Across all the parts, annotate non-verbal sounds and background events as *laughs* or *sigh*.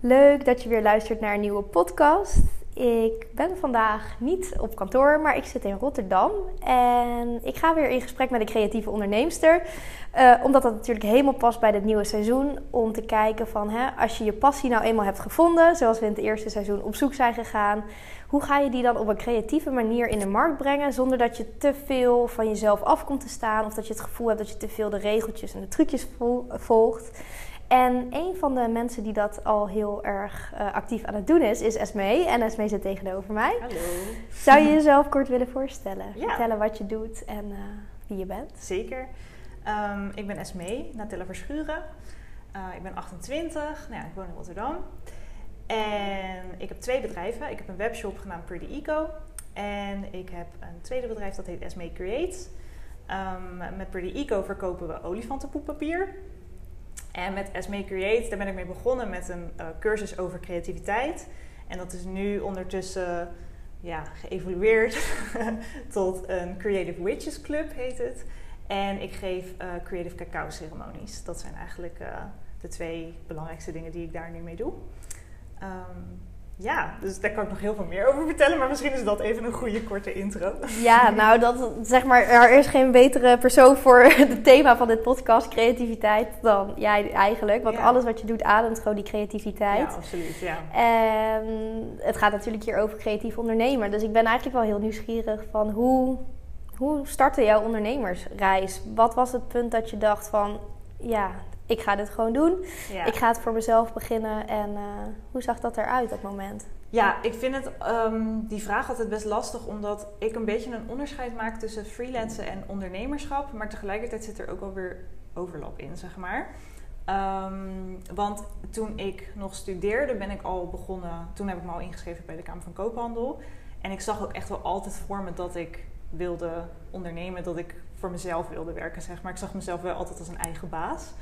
Leuk dat je weer luistert naar een nieuwe podcast. Ik ben vandaag niet op kantoor, maar ik zit in Rotterdam. En ik ga weer in gesprek met een creatieve onderneemster. Uh, omdat dat natuurlijk helemaal past bij het nieuwe seizoen. Om te kijken van, hè, als je je passie nou eenmaal hebt gevonden, zoals we in het eerste seizoen op zoek zijn gegaan. Hoe ga je die dan op een creatieve manier in de markt brengen, zonder dat je te veel van jezelf af komt te staan. Of dat je het gevoel hebt dat je te veel de regeltjes en de trucjes volgt. En een van de mensen die dat al heel erg uh, actief aan het doen is, is Esmee. En Esmee zit tegenover mij. Hallo. Zou je jezelf kort willen voorstellen? Ja. Vertellen wat je doet en uh, wie je bent? Zeker. Um, ik ben Esmee, Natilla Verschuren. Uh, ik ben 28, nou ja, ik woon in Rotterdam. En ik heb twee bedrijven. Ik heb een webshop genaamd Pretty Eco. En ik heb een tweede bedrijf dat heet Esmee Creates. Um, met Pretty Eco verkopen we olifantenpoeppapier. En met Esme Create, daar ben ik mee begonnen met een uh, cursus over creativiteit. En dat is nu ondertussen ja, geëvolueerd *laughs* tot een Creative Witches Club, heet het. En ik geef uh, creative cacao ceremonies. Dat zijn eigenlijk uh, de twee belangrijkste dingen die ik daar nu mee doe. Um, ja, dus daar kan ik nog heel veel meer over vertellen, maar misschien is dat even een goede korte intro. Ja, nou, dat, zeg maar, er is geen betere persoon voor het thema van dit podcast, creativiteit, dan jij eigenlijk. Want alles wat je doet ademt gewoon die creativiteit. Ja, absoluut, ja. En het gaat natuurlijk hier over creatief ondernemer. Dus ik ben eigenlijk wel heel nieuwsgierig van hoe, hoe startte jouw ondernemersreis? Wat was het punt dat je dacht van, ja, ik ga dit gewoon doen. Ik ga het voor mezelf beginnen. En uh, hoe zag dat eruit op dat moment? Ja, ik vind het, um, die vraag altijd best lastig, omdat ik een beetje een onderscheid maak tussen freelancen en ondernemerschap. Maar tegelijkertijd zit er ook alweer overlap in, zeg maar. Um, want toen ik nog studeerde, ben ik al begonnen. Toen heb ik me al ingeschreven bij de Kamer van Koophandel. En ik zag ook echt wel altijd voor me dat ik wilde ondernemen, dat ik voor mezelf wilde werken, zeg maar. Ik zag mezelf wel altijd als een eigen baas.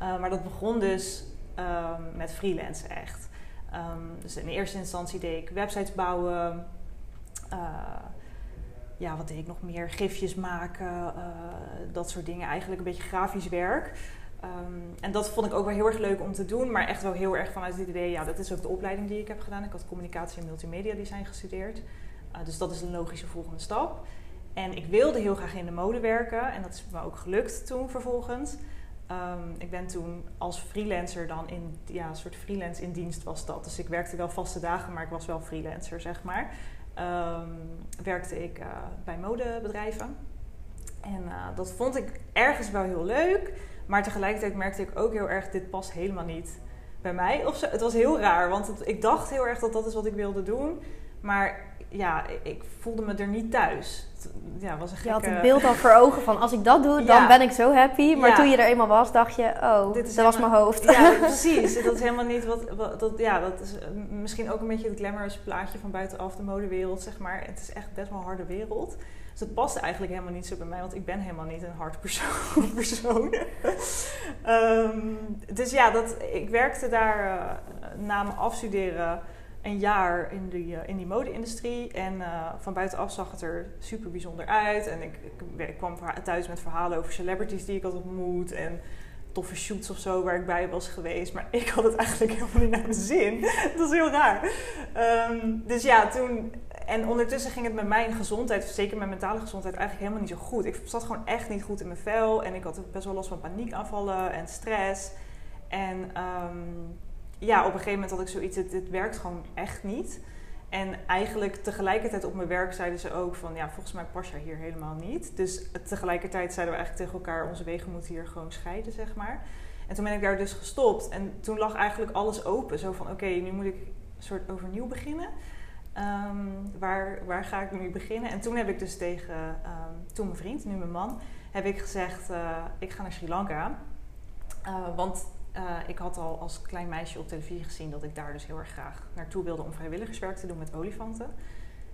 Uh, maar dat begon dus um, met freelance echt. Um, dus in eerste instantie deed ik websites bouwen. Uh, ja, wat deed ik nog meer? Gifjes maken, uh, dat soort dingen. Eigenlijk een beetje grafisch werk. Um, en dat vond ik ook wel heel erg leuk om te doen, maar echt wel heel erg vanuit het idee, ja, dat is ook de opleiding die ik heb gedaan. Ik had communicatie en multimedia design gestudeerd. dus dat is een logische volgende stap. En ik wilde heel graag in de mode werken en dat is me ook gelukt toen vervolgens. Um, ik ben toen als freelancer dan in, ja, een soort freelance in dienst was dat. Dus ik werkte wel vaste dagen, maar ik was wel freelancer, zeg maar. Um, werkte ik uh, bij modebedrijven. En uh, dat vond ik ergens wel heel leuk. Maar tegelijkertijd merkte ik ook heel erg, dit past helemaal niet bij mij. Of zo. Het was heel raar, want ik dacht heel erg dat dat is wat ik wilde doen. Maar ja, ik voelde me er niet thuis. Ja, was een gekke... Je had het beeld al voor ogen van als ik dat doe, dan ben ik zo happy. Maar toen je er eenmaal was, dacht je, oh, Dit is dat was mijn hoofd. Ja, *laughs* precies. Dat is helemaal niet wat, dat, ja, dat is misschien ook een beetje het glamorous plaatje van buitenaf de modewereld, zeg maar. Het is echt best wel een harde wereld. Dus het past eigenlijk helemaal niet zo bij mij, want ik ben helemaal niet een hard persoon. *laughs* persoon. um, dus ja, dat, ik werkte daar uh, na mijn afstuderen een jaar in die, uh, in die mode-industrie. En uh, van buitenaf zag het er super bijzonder uit. En ik, ik, kwam thuis met verhalen over celebrities die ik had ontmoet. En toffe shoots of zo waar ik bij was geweest. Maar ik had het eigenlijk *laughs* helemaal niet naar mijn zin. *laughs* dat is heel raar. Um, dus ja, toen... En ondertussen ging het met mijn gezondheid, zeker mijn mentale gezondheid, eigenlijk helemaal niet zo goed. Ik zat gewoon echt niet goed in mijn vel. En ik had best wel last van paniekaanvallen en stress. En... Um, ja, op een gegeven moment had ik zoiets, het, werkt gewoon echt niet. En eigenlijk tegelijkertijd op mijn werk zeiden ze ook van, ja, volgens mij pas jij hier helemaal niet. Dus tegelijkertijd zeiden we eigenlijk tegen elkaar, onze wegen moeten hier gewoon scheiden, zeg maar. En toen ben ik daar dus gestopt. En toen lag eigenlijk alles open. Zo van, oké, nu moet ik een soort overnieuw beginnen. Um, waar, waar ga ik nu beginnen? En toen heb ik dus tegen, um, toen mijn vriend, nu mijn man, heb ik gezegd, uh, ik ga naar Sri Lanka. Uh, want uh, ik had al als klein meisje op televisie gezien dat ik daar dus heel erg graag naartoe wilde om vrijwilligerswerk te doen met olifanten.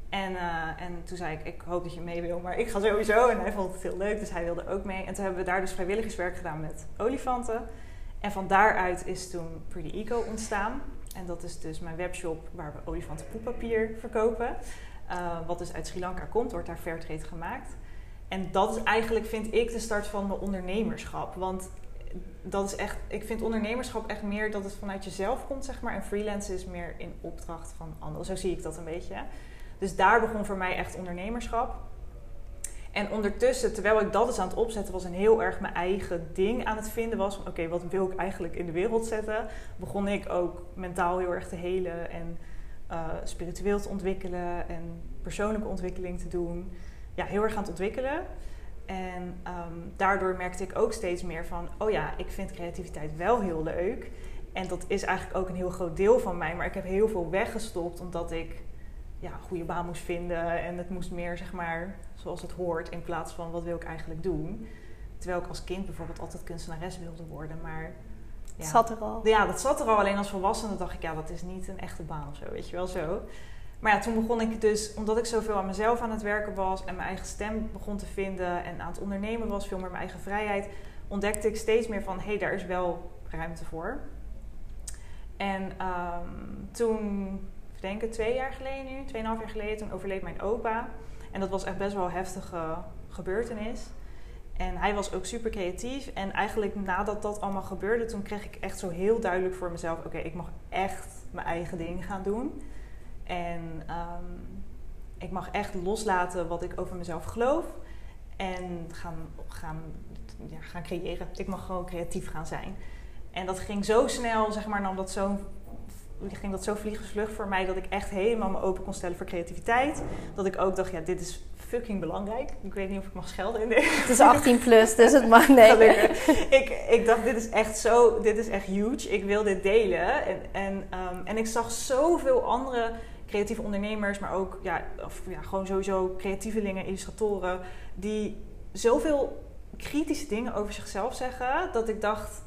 En, uh, en toen zei ik, ik hoop dat je mee wil, maar ik ga sowieso. En hij vond het heel leuk, dus hij wilde ook mee. En toen hebben we daar dus vrijwilligerswerk gedaan met olifanten. En van daaruit is toen Pretty Eco ontstaan. En dat is dus mijn webshop waar we olifantenpoeppapier verkopen. Uh, wat dus uit Sri Lanka komt, wordt daar fairtrade gemaakt. En dat is eigenlijk, vind ik, de start van mijn ondernemerschap. Want dat is echt, ik vind ondernemerschap echt meer dat het vanuit jezelf komt, zeg maar. En freelance is meer in opdracht van anderen. Zo zie ik dat een beetje. Dus daar begon voor mij echt ondernemerschap. En ondertussen, terwijl ik dat eens aan het opzetten was en heel erg mijn eigen ding aan het vinden was, van oké, wat wil ik eigenlijk in de wereld zetten, begon ik ook mentaal heel erg te helen en uh, spiritueel te ontwikkelen en persoonlijke ontwikkeling te doen. Ja, heel erg aan het ontwikkelen. En ehm, daardoor merkte ik ook steeds meer van, oh ja, ik vind creativiteit wel heel leuk. En dat is eigenlijk ook een heel groot deel van mij. Maar ik heb heel veel weggestopt omdat ik ja, een goede baan moest vinden. En het moest meer, zeg maar, zoals het hoort, in plaats van wat wil ik eigenlijk doen. Terwijl ik als kind bijvoorbeeld altijd kunstenares wilde worden. Maar ja, zat er al. Ja, dat zat er al. Alleen als volwassene dacht ik, ja, dat is niet een echte baan of zo, weet je wel zo. Maar ja, toen begon ik dus, omdat ik zoveel aan mezelf aan het werken was en mijn eigen stem begon te vinden en aan het ondernemen was, veel meer mijn eigen vrijheid, ontdekte ik steeds meer van hé, hey, daar is wel ruimte voor. En um, toen, ik denk het twee jaar geleden nu, tweeënhalf jaar geleden, toen overleed mijn opa. En dat was echt best wel een heftige gebeurtenis. En hij was ook super creatief. En eigenlijk nadat dat allemaal gebeurde, toen kreeg ik echt zo heel duidelijk voor mezelf: oké, ik mag echt mijn eigen ding gaan doen. En ehm, ik mag echt loslaten wat ik over mezelf geloof. En gaan, gaan, ja, gaan creëren. Ik mag gewoon creatief gaan zijn. En dat ging zo snel, zeg maar, nam dat zo, ging dat zo vliegensvlug voor mij dat ik echt helemaal me open kon stellen voor creativiteit. Dat ik ook dacht, ja, dit is fucking belangrijk. Ik weet niet of ik mag schelden in dit. Het is 18 plus, dus het mag nee. ik, ik dacht, dit is echt zo, dit is echt huge. Ik wil dit delen. En, en, um, en ik zag zoveel andere creatieve ondernemers, maar ook ja, of, ja, gewoon sowieso creatievelingen, illustratoren, die zoveel kritische dingen over zichzelf zeggen, dat ik dacht,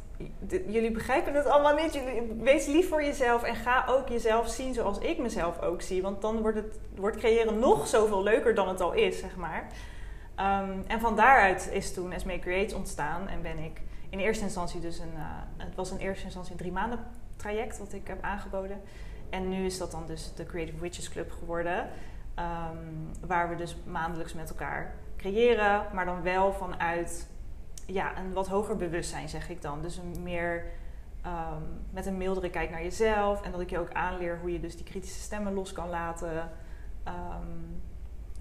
jullie begrijpen het allemaal niet. Wees lief voor jezelf en ga ook jezelf zien zoals ik mezelf ook zie. Want dan wordt, het, wordt creëren nog zoveel leuker dan het al is, zeg maar. Um, en van daaruit is toen Esme Create ontstaan en ben ik in eerste instantie dus een... Uh, het was in eerste instantie een drie maanden traject wat ik heb aangeboden. En nu is dat dan dus de Creative Witches Club geworden. Um, waar we dus maandelijks met elkaar creëren, maar dan wel vanuit ja, een wat hoger bewustzijn, zeg ik dan. Dus een meer um, met een mildere kijk naar jezelf. En dat ik je ook aanleer hoe je dus die kritische stemmen los kan laten. Um,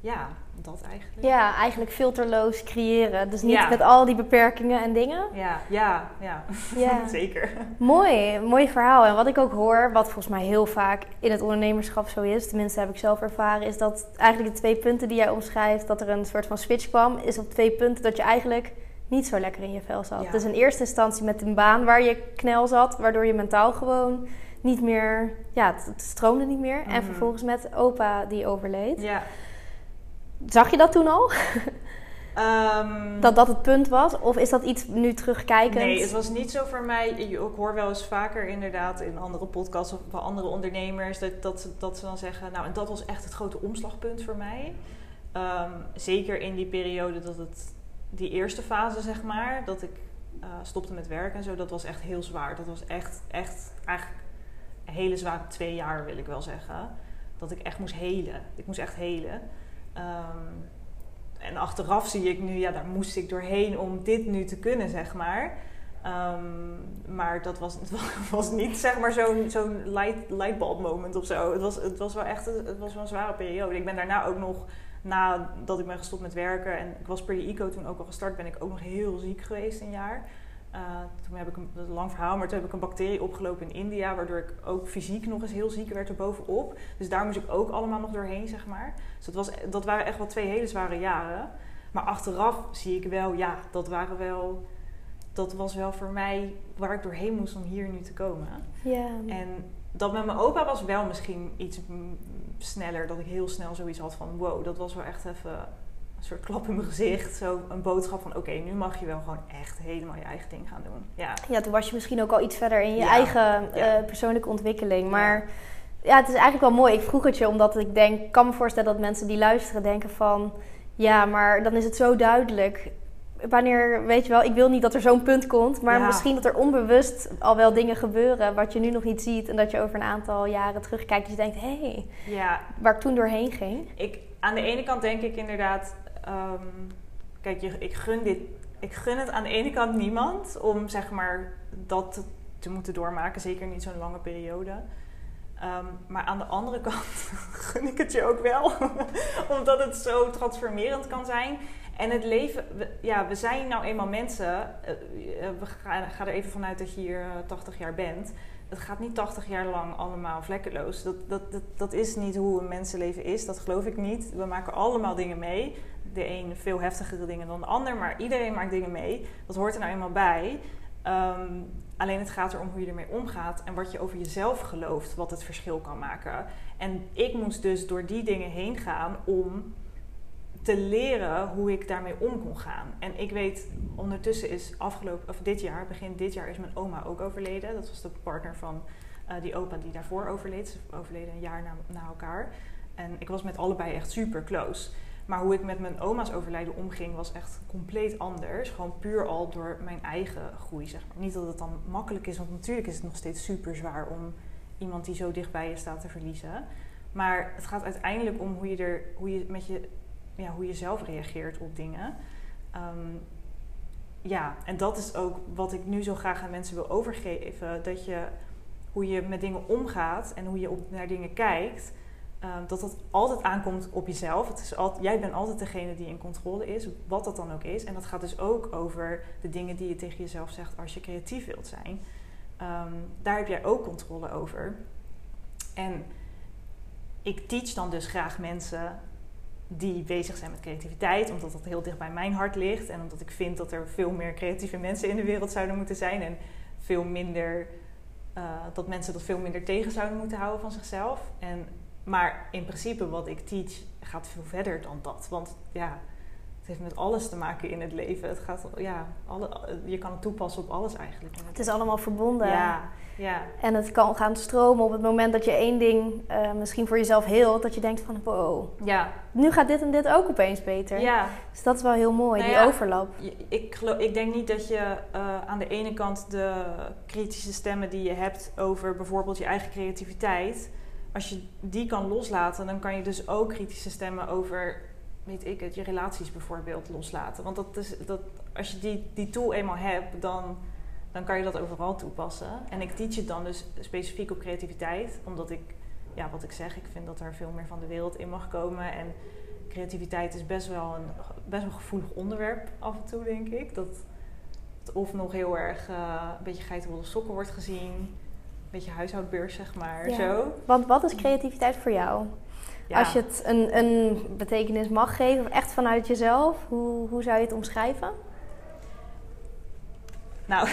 ja, dat eigenlijk. Ja, eigenlijk filterloos creëren. Dus niet met al die beperkingen en dingen. Ja, ja, ja. ja. *laughs* Zeker. Mooi, mooi verhaal. En wat ik ook hoor, wat volgens mij heel vaak in het ondernemerschap zo is, tenminste heb ik zelf ervaren, is dat eigenlijk de twee punten die jij omschrijft, dat er een soort van switch kwam, is op twee punten dat je eigenlijk niet zo lekker in je vel zat. Dus in eerste instantie met een baan waar je knel zat, waardoor je mentaal gewoon niet meer, ja, het, stroomde niet meer. En mhm. vervolgens met opa die overleed. Ja. Zag je dat toen al? Ehm, dat dat het punt was? Of is dat iets nu terugkijkend? Nee, het was niet zo voor mij. Ik hoor wel eens vaker inderdaad in andere podcasts of bij andere ondernemers dat, dat, ze, dat ze dan zeggen: Nou, en dat was echt het grote omslagpunt voor mij. Ehm, zeker in die periode dat het, die eerste fase zeg maar, dat ik uh, stopte met werken en zo, dat was echt heel zwaar. Dat was echt, echt eigenlijk een hele zware twee jaar, wil ik wel zeggen. Dat ik echt moest helen. Ik moest echt helen. Um, en achteraf zie ik nu, ja, daar moest ik doorheen om dit nu te kunnen, zeg maar. Um, maar dat *laughs* was, het was niet zeg maar zo'n zo'n light, lightbulb moment of zo. Het was, het was wel echt het was wel een zware periode. Ik ben daarna ook nog, nadat ik ben gestopt met werken en ik was per de ICO toen ook al gestart, ben ik ook nog heel ziek geweest een jaar. Uh, toen heb ik een, een lang verhaal, maar toen heb ik een bacterie opgelopen in India, waardoor ik ook fysiek nog eens heel ziek werd erbovenop. Dus daar moest ik ook allemaal nog doorheen, zeg maar. Dus dat, was, dat waren echt wel twee hele zware jaren. Maar achteraf zie ik wel, ja, dat waren wel. Dat was wel voor mij waar ik doorheen moest om hier nu te komen. Ja. En dat met mijn opa was wel misschien iets sneller. Dat ik heel snel zoiets had van wow, dat was wel echt even soort klap in mijn gezicht. Zo een boodschap van oké, nu mag je wel gewoon echt helemaal je eigen ding gaan doen. Ja, ja toen was je misschien ook al iets verder in je eigen eh, persoonlijke ontwikkeling. Maar ja. het is eigenlijk wel mooi. Ik vroeg het je omdat ik denk, kan me voorstellen dat mensen die luisteren denken van... Ja, maar dan is het zo duidelijk. Wanneer, weet je wel, ik wil niet dat er zo'n punt komt. Maar misschien dat er onbewust al wel dingen gebeuren wat je nu nog niet ziet. En dat je over een aantal jaren terugkijkt en je denkt, hé, hey, ja. waar ik toen doorheen ging. Ik, aan de ene kant denk ik inderdaad, Um, kijk, je, ik gun dit ik gun het aan de ene kant niemand om zeg maar dat te moeten doormaken. Zeker niet zo'n lange periode. Ehm, maar aan de andere kant *laughs* gun ik het je ook wel. *laughs* Omdat het zo transformerend kan zijn. En het leven, ja, we zijn nou eenmaal mensen. Uh, we gaan, gaan, er even vanuit dat je hier 80 jaar bent. Het gaat niet 80 jaar lang allemaal vlekkeloos. Dat, dat, dat, dat is niet hoe een mensenleven is. Dat geloof ik niet. We maken allemaal dingen mee. De een veel heftigere dingen dan de ander. Maar iedereen maakt dingen mee. Dat hoort er nou eenmaal bij. Ehm, alleen het gaat erom hoe je ermee omgaat en wat je over jezelf gelooft, wat het verschil kan maken. En ik moest dus door die dingen heen gaan om te leren hoe ik daarmee om kon gaan. En ik weet, ondertussen is afgelopen, of dit jaar, begin dit jaar, is mijn oma ook overleden. Dat was de partner van uh, die opa die daarvoor overleed. Ze overleden een jaar na, na elkaar. En ik was met allebei echt super close. Maar hoe ik met mijn oma's overlijden omging was echt compleet anders. Gewoon puur al door mijn eigen groei, zeg maar. Niet dat het dan makkelijk is, want natuurlijk is het nog steeds super zwaar om iemand die zo dichtbij je staat te verliezen. Maar het gaat uiteindelijk om hoe je, er, hoe je, met je, ja, hoe je zelf reageert op dingen. Ehm, ja, en dat is ook wat ik nu zo graag aan mensen wil overgeven. Dat je hoe je met dingen omgaat en hoe je op, naar dingen kijkt Ehm, dat dat altijd aankomt op jezelf. Het is altijd, jij bent altijd degene die in controle is, wat dat dan ook is. En dat gaat dus ook over de dingen die je tegen jezelf zegt als je creatief wilt zijn. Ehm, daar heb jij ook controle over. En ik teach dan dus graag mensen die bezig zijn met creativiteit, omdat dat heel dicht bij mijn hart ligt. En omdat ik vind dat er veel meer creatieve mensen in de wereld zouden moeten zijn. En veel minder, uh, dat mensen dat veel minder tegen zouden moeten houden van zichzelf. En maar in principe wat ik teach gaat veel verder dan dat. Want ja, het heeft met alles te maken in het leven. Het gaat, ja, alle, je kan het toepassen op alles eigenlijk. Het is allemaal verbonden. Ja, ja. En het kan gaan stromen op het moment dat je één ding uh, misschien voor jezelf heelt. Dat je denkt van wow, ja. nu gaat dit en dit ook opeens beter. Ja. Dus dat is wel heel mooi, nou die overlap. Ik, geloof, ik denk niet dat je uh, aan de ene kant de kritische stemmen die je hebt over bijvoorbeeld je eigen creativiteit als je die kan loslaten, dan kan je dus ook kritische stemmen over, weet ik het, je relaties bijvoorbeeld loslaten. Want dat is, dat, als je die, die tool eenmaal hebt, dan, dan kan je dat overal toepassen. En ik teach het dan dus specifiek op creativiteit, omdat ik, ja, wat ik zeg, ik vind dat er veel meer van de wereld in mag komen. En creativiteit is best wel een best wel gevoelig onderwerp af en toe, denk ik. Dat het of nog heel erg uh, een beetje geitenwolle sokken wordt gezien beetje huishoudbeurs, zeg maar. Zo. Want wat is creativiteit voor jou? Als je het een, een betekenis mag geven, of echt vanuit jezelf, hoe, hoe zou je het omschrijven? Nou,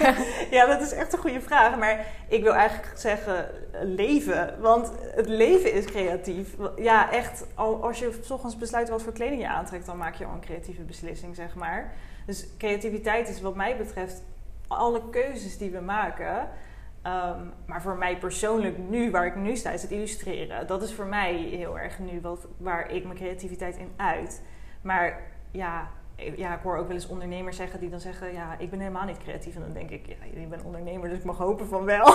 *laughs* ja, dat is echt een goede vraag. Maar ik wil eigenlijk zeggen leven. Want het leven is creatief. Ja, echt. Als je s ochtends besluit wat voor kleding je aantrekt, dan maak je al een creatieve beslissing, zeg maar. Dus creativiteit is wat mij betreft alle keuzes die we maken. Ehm, maar voor mij persoonlijk nu, waar ik nu sta, is het illustreren. Dat is voor mij heel erg nu wat, waar ik mijn creativiteit in uit. Maar ja, ja, ik hoor ook wel eens ondernemers zeggen die dan zeggen: Ja, ik ben helemaal niet creatief. En dan denk ik: Ja, je bent ondernemer, dus ik mag hopen van wel.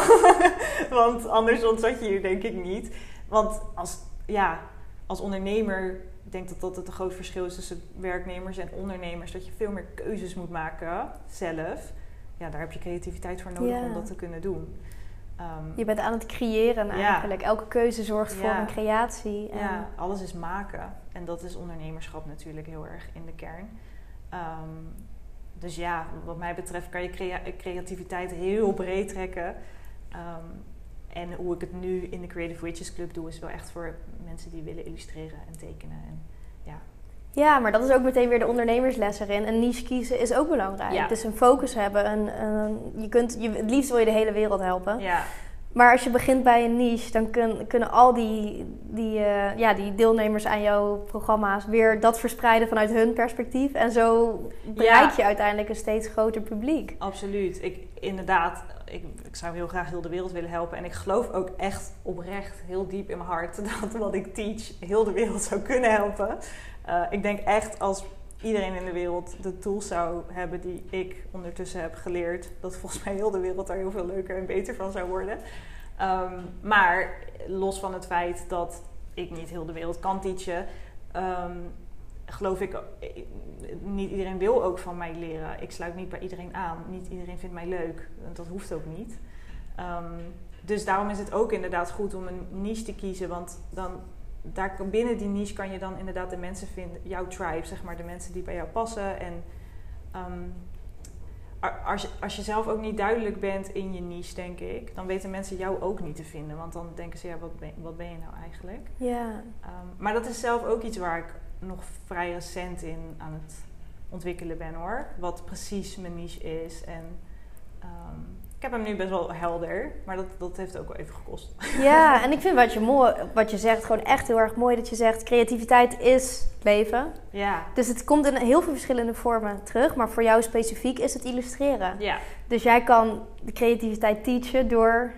*laughs* Want anders zat je hier, denk ik niet. Want als, ja, als ondernemer denk dat dat het een groot verschil is tussen werknemers en ondernemers. Dat je veel meer keuzes moet maken zelf ja, daar heb je creativiteit voor nodig om dat te kunnen doen. Ehm, je bent aan het creëren eigenlijk. Elke keuze zorgt voor een creatie. En... Ja, alles is maken. En dat is ondernemerschap natuurlijk heel erg in de kern. Ehm, dus ja, wat mij betreft kan je creativiteit heel breed trekken. Ehm, en hoe ik het nu in de Creative Witches Club doe, is wel echt voor mensen die willen illustreren en tekenen. En ja, maar dat is ook meteen weer de ondernemersles erin. Een niche kiezen is ook belangrijk. Ja. Dus een focus hebben. Een, een, je kunt, je, het liefst wil je de hele wereld helpen. Ja. Maar als je begint bij een niche, dan kun, kunnen al die, die, uh, ja, die deelnemers aan jouw programma's weer dat verspreiden vanuit hun perspectief. En zo bereik je uiteindelijk een steeds groter publiek. Absoluut. Ik, inderdaad, ik, ik zou heel graag heel de wereld willen helpen. En ik geloof ook echt oprecht, heel diep in mijn hart, *laughs* dat wat ik teach heel de wereld zou kunnen helpen. Uh, ik denk echt als iedereen in de wereld de tools zou hebben die ik ondertussen heb geleerd, dat volgens mij heel de wereld daar heel veel leuker en beter van zou worden. Um, maar los van het feit dat ik niet heel de wereld kan teachen, um, geloof ik, eh, niet iedereen wil ook van mij leren. Ik sluit niet bij iedereen aan. Niet iedereen vindt mij leuk. Dat hoeft ook niet. Ehm, dus daarom is het ook inderdaad goed om een niche te kiezen. Want dan, daar, binnen die niche kan je dan inderdaad de mensen vinden, jouw tribe, zeg maar, de mensen die bij jou passen. En ehm, als, je, als je zelf ook niet duidelijk bent in je niche, denk ik, dan weten mensen jou ook niet te vinden. Want dan denken ze, ja, wat ben, wat ben je nou eigenlijk? Ja. Ehm, maar dat is zelf ook iets waar ik nog vrij recent in aan het ontwikkelen ben hoor. Wat precies mijn niche is. En ehm, ik heb hem nu best wel helder, maar dat, dat heeft ook wel even gekost. Ja, *laughs* en ik vind wat je, mooi, wat je zegt gewoon echt heel erg mooi. Dat je zegt, creativiteit is leven. Ja. Dus het komt in heel veel verschillende vormen terug. Maar voor jou specifiek is het illustreren. Ja. Dus jij kan de creativiteit teachen door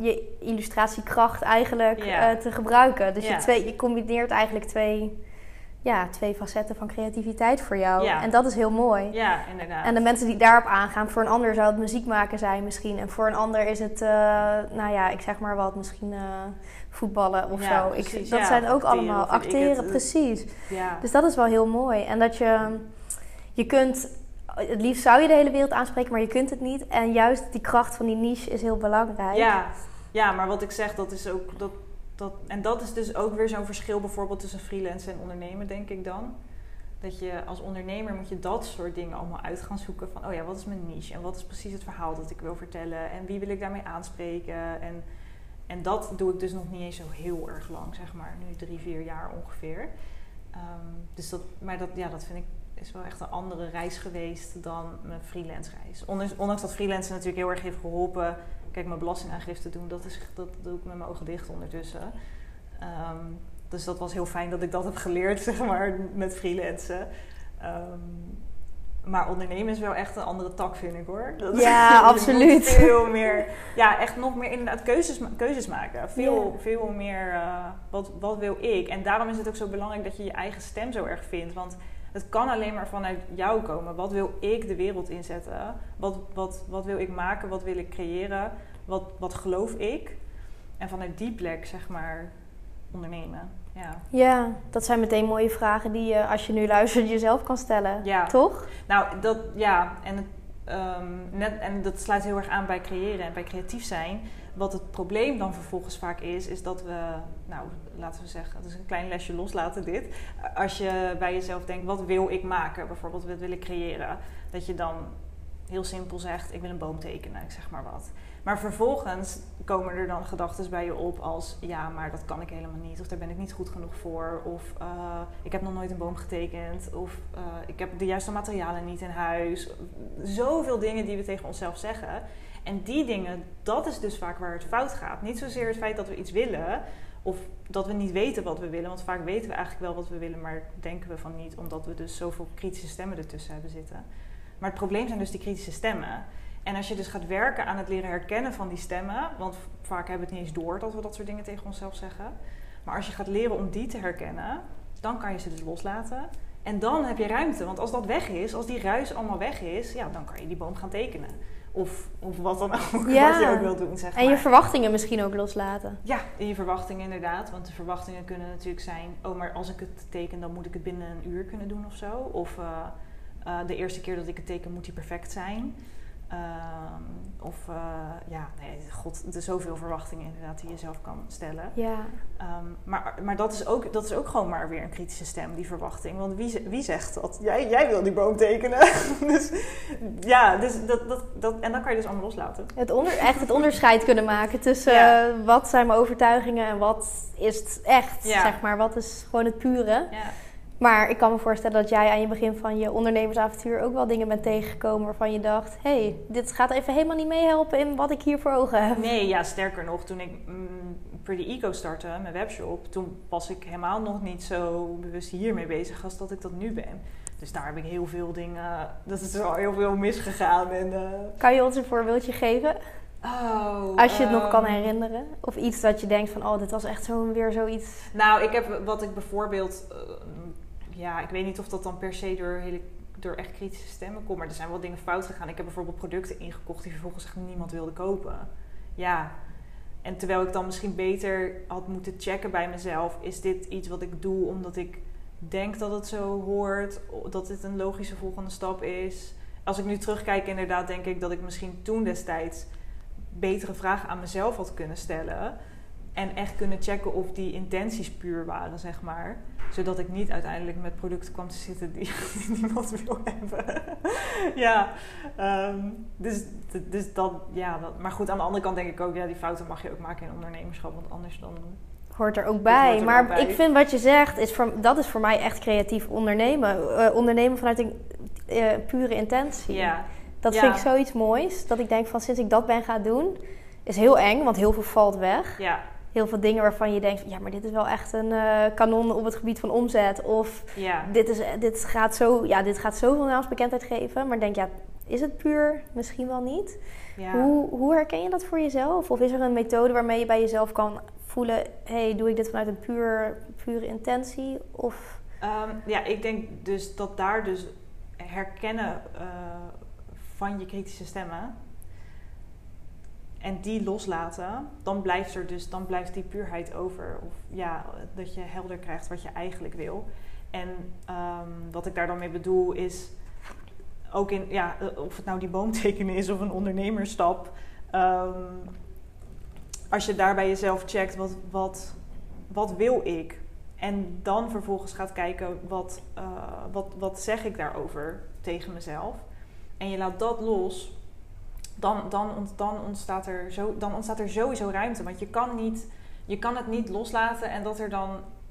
je illustratiekracht eigenlijk Ja. eh, te gebruiken. Dus Ja. je, twee, je combineert eigenlijk twee, ja, twee facetten van creativiteit voor jou. Ja. En dat is heel mooi. Ja, inderdaad. En de mensen die daarop aangaan, voor een ander zou het muziek maken zijn misschien. En voor een ander is het, eh, nou ja, ik zeg maar wat, misschien eh, voetballen of Ja, zo. Ik, dat Ja, zijn ook acteren, allemaal acteren, het. precies. Dus dat is wel heel mooi. En dat je, je kunt, het liefst zou je de hele wereld aanspreken, maar je kunt het niet. En juist die kracht van die niche is heel belangrijk. Ja, ja, maar wat ik zeg, dat is ook. Dat, dat, en dat is dus ook weer zo'n verschil bijvoorbeeld tussen freelance en ondernemen, denk ik dan. Dat je als ondernemer moet je dat soort dingen allemaal uit gaan zoeken. Van, oh ja, wat is mijn niche? En wat is precies het verhaal dat ik wil vertellen? En wie wil ik daarmee aanspreken? En, en dat doe ik dus nog niet eens zo heel erg lang, zeg maar. Nu drie, vier jaar ongeveer. Ehm, dus dat, maar dat, ja, dat vind ik is wel echt een andere reis geweest dan mijn freelance reis. Ondanks, ondanks dat freelancen natuurlijk heel erg heeft geholpen. Kijk, mijn belastingaangifte doen, dat, is, dat doe ik met mijn ogen dicht ondertussen. Ehm, dus dat was heel fijn dat ik dat heb geleerd, *laughs* zeg maar, met freelancen. Ehm, maar ondernemen is wel echt een andere tak, vind ik hoor. Dat- Ja, *laughs* absoluut. Veel meer, ja, echt nog meer inderdaad keuzes, keuzes maken. Veel, veel meer, eh, wat, wat wil ik? En daarom is het ook zo belangrijk dat je je eigen stem zo erg vindt. Want het kan alleen maar vanuit jou komen. Wat wil ik de wereld inzetten? Wat, wat, wat wil ik maken? Wat wil ik creëren? Wat, wat geloof ik? En vanuit die plek, zeg maar, ondernemen. Ja. Ja, dat zijn meteen mooie vragen die je, als je nu luistert, jezelf kan stellen. Ja. Toch? Nou, dat, ja, en, het, ehm, net, en dat sluit heel erg aan bij creëren en bij creatief zijn. Wat het probleem dan vervolgens vaak is, is dat we, nou, laten we zeggen, het is een klein lesje loslaten dit. Als je bij jezelf denkt, wat wil ik maken? Bijvoorbeeld, wat wil ik creëren? Dat je dan heel simpel zegt, ik wil een boom tekenen, zeg maar wat. Maar vervolgens komen er dan gedachten bij je op als, ja, maar dat kan ik helemaal niet. Of daar ben ik niet goed genoeg voor. Of eh, ik heb nog nooit een boom getekend. Of eh, ik heb de juiste materialen niet in huis. Zoveel dingen die we tegen onszelf zeggen. En die dingen, dat is dus vaak waar het fout gaat. Niet zozeer het feit dat we iets willen. Of dat we niet weten wat we willen. Want vaak weten we eigenlijk wel wat we willen, maar denken we van niet. Omdat we dus zoveel kritische stemmen ertussen hebben zitten. Maar het probleem zijn dus die kritische stemmen. En als je dus gaat werken aan het leren herkennen van die stemmen, want vaak hebben we het niet eens door dat we dat soort dingen tegen onszelf zeggen. Maar als je gaat leren om die te herkennen, dan kan je ze dus loslaten. En dan heb je ruimte. Want als dat weg is, als die ruis allemaal weg is, ja, dan kan je die boom gaan tekenen. Of, of wat dan ook, *laughs* Ja. wat je ook wilt doen, zeg En je verwachtingen misschien ook loslaten. Ja, je verwachtingen inderdaad. Want de verwachtingen kunnen natuurlijk zijn... oh, maar als ik het teken, dan moet ik het binnen een uur kunnen doen of zo. Of eh, eh, de eerste keer dat ik het teken, moet die perfect zijn. Ehm, of eh, ja, nee, god, er zoveel verwachtingen inderdaad die je zelf kan stellen. Ja. Ehm, maar maar dat, is ook, dat is ook gewoon maar weer een kritische stem, die verwachting. Want wie, wie zegt dat? Jij, jij wil die boom tekenen. *laughs* dus ja, dus dat, dat, dat, en dan kan je dus allemaal loslaten. Het onder, echt het onderscheid kunnen maken tussen Ja. eh, wat zijn mijn overtuigingen en wat is het echt, Ja. zeg maar. Wat is gewoon het pure. Ja. Maar ik kan me voorstellen dat jij aan je begin van je ondernemersavontuur ook wel dingen bent tegengekomen waarvan je dacht: hé, hey, dit gaat even helemaal niet meehelpen in wat ik hier voor ogen heb. Nee, ja, sterker nog, toen ik mm, Pretty Eco startte, mijn webshop, toen was ik helemaal nog niet zo bewust hiermee bezig als dat ik dat nu ben. Dus daar heb ik heel veel dingen, dat is al heel veel misgegaan. En, eh, Kan je ons een voorbeeldje geven? oh, Als je het nog kan ehm, herinneren. Of iets dat je denkt van, oh, dit was echt zo weer zoiets. Nou, ik heb wat ik bijvoorbeeld, eh, ja, ik weet niet of dat dan per se door, door echt kritische stemmen komt, maar er zijn wel dingen fout gegaan. Ik heb bijvoorbeeld producten ingekocht die vervolgens echt niemand wilde kopen. Ja, en terwijl ik dan misschien beter had moeten checken bij mezelf, is dit iets wat ik doe omdat ik denk dat het zo hoort, dat dit een logische volgende stap is. Als ik nu terugkijk, inderdaad, denk ik dat ik misschien toen destijds betere vragen aan mezelf had kunnen stellen. En echt kunnen checken of die intenties puur waren, zeg maar. Zodat ik niet uiteindelijk met producten kwam te zitten die, *laughs* die niemand wil hebben. *laughs* ja, ehm, dus, dus dat, ja. Dat, maar goed, aan de andere kant denk ik ook, ja, die fouten mag je ook maken in ondernemerschap. Want anders dan hoort er ook bij. maar ik vind wat je zegt, is voor, dat is voor mij echt creatief ondernemen. Uh, ondernemen vanuit een uh, pure intentie. Ja. Dat vind ik zoiets moois. Dat ik denk van sinds ik dat ben gaan doen, is heel eng, want heel veel valt weg. Ja. Heel veel dingen waarvan je denkt, ja, maar dit is wel echt een uh, kanon op het gebied van omzet. Of ja. dit, is, dit, gaat zo, ja, dit gaat zoveel naamsbekendheid geven. Maar denk, ja, is het puur? Misschien wel niet. Ja. Hoe, hoe herken je dat voor jezelf? Of is er een methode waarmee je bij jezelf kan voelen, hey, doe ik dit vanuit een puur, pure intentie? Of... Um, ja, ik denk dus dat daar dus herkennen uh, van je kritische stemmen en die loslaten, dan blijft er dus, dan blijft die puurheid over. Of ja, dat je helder krijgt wat je eigenlijk wil. En um, wat ik daar dan mee bedoel is ook in, ja, of het nou die boomtekenen is of een ondernemerstap. Um, als je daar bij jezelf checkt, wat, wat, wat wil ik? En dan vervolgens gaat kijken, wat, uh, wat, wat zeg ik daarover tegen mezelf? En je laat dat los, dan, dan, dan, ontstaat er zo, dan ontstaat er sowieso ruimte. Want je kan, niet, je kan het niet loslaten en dat er dan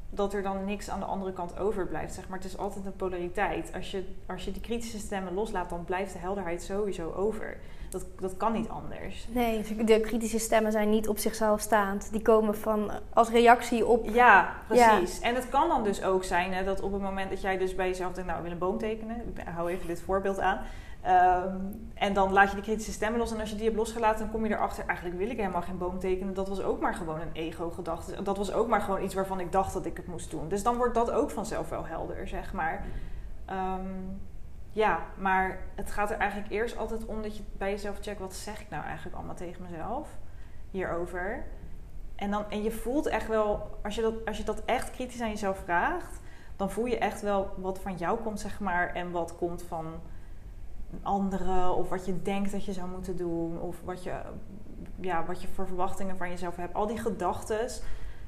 dat er dan niks aan de andere kant overblijft. Zeg maar. Het is altijd een polariteit. Als je, als je die kritische stemmen loslaat, dan blijft de helderheid sowieso over. Dat, dat kan niet anders. Nee, de kritische stemmen zijn niet op zichzelf staand. Die komen van als reactie op. Ja, precies. En het kan dan dus ook zijn hè, dat op het moment dat jij dus bij jezelf denkt, nou, ik wil een boom tekenen. Ik hou even dit voorbeeld aan. Um, en dan laat je die kritische stemmen los. En als je die hebt losgelaten, dan kom je erachter... eigenlijk wil ik helemaal geen boom tekenen. Dat was ook maar gewoon een ego-gedachte. Dat was ook maar gewoon iets waarvan ik dacht dat ik het moest doen. Dus dan wordt dat ook vanzelf wel helder, zeg maar. Um, ja, maar het gaat er eigenlijk eerst altijd om dat je bij jezelf checkt... wat zeg ik nou eigenlijk allemaal tegen mezelf hierover? En, dan, en je voelt echt wel... Als je, dat, als je dat echt kritisch aan jezelf vraagt... dan voel je echt wel wat van jou komt, zeg maar... en wat komt van anderen of wat je denkt dat je zou moeten doen of wat je, ja, wat je voor verwachtingen van jezelf hebt. Al die gedachten,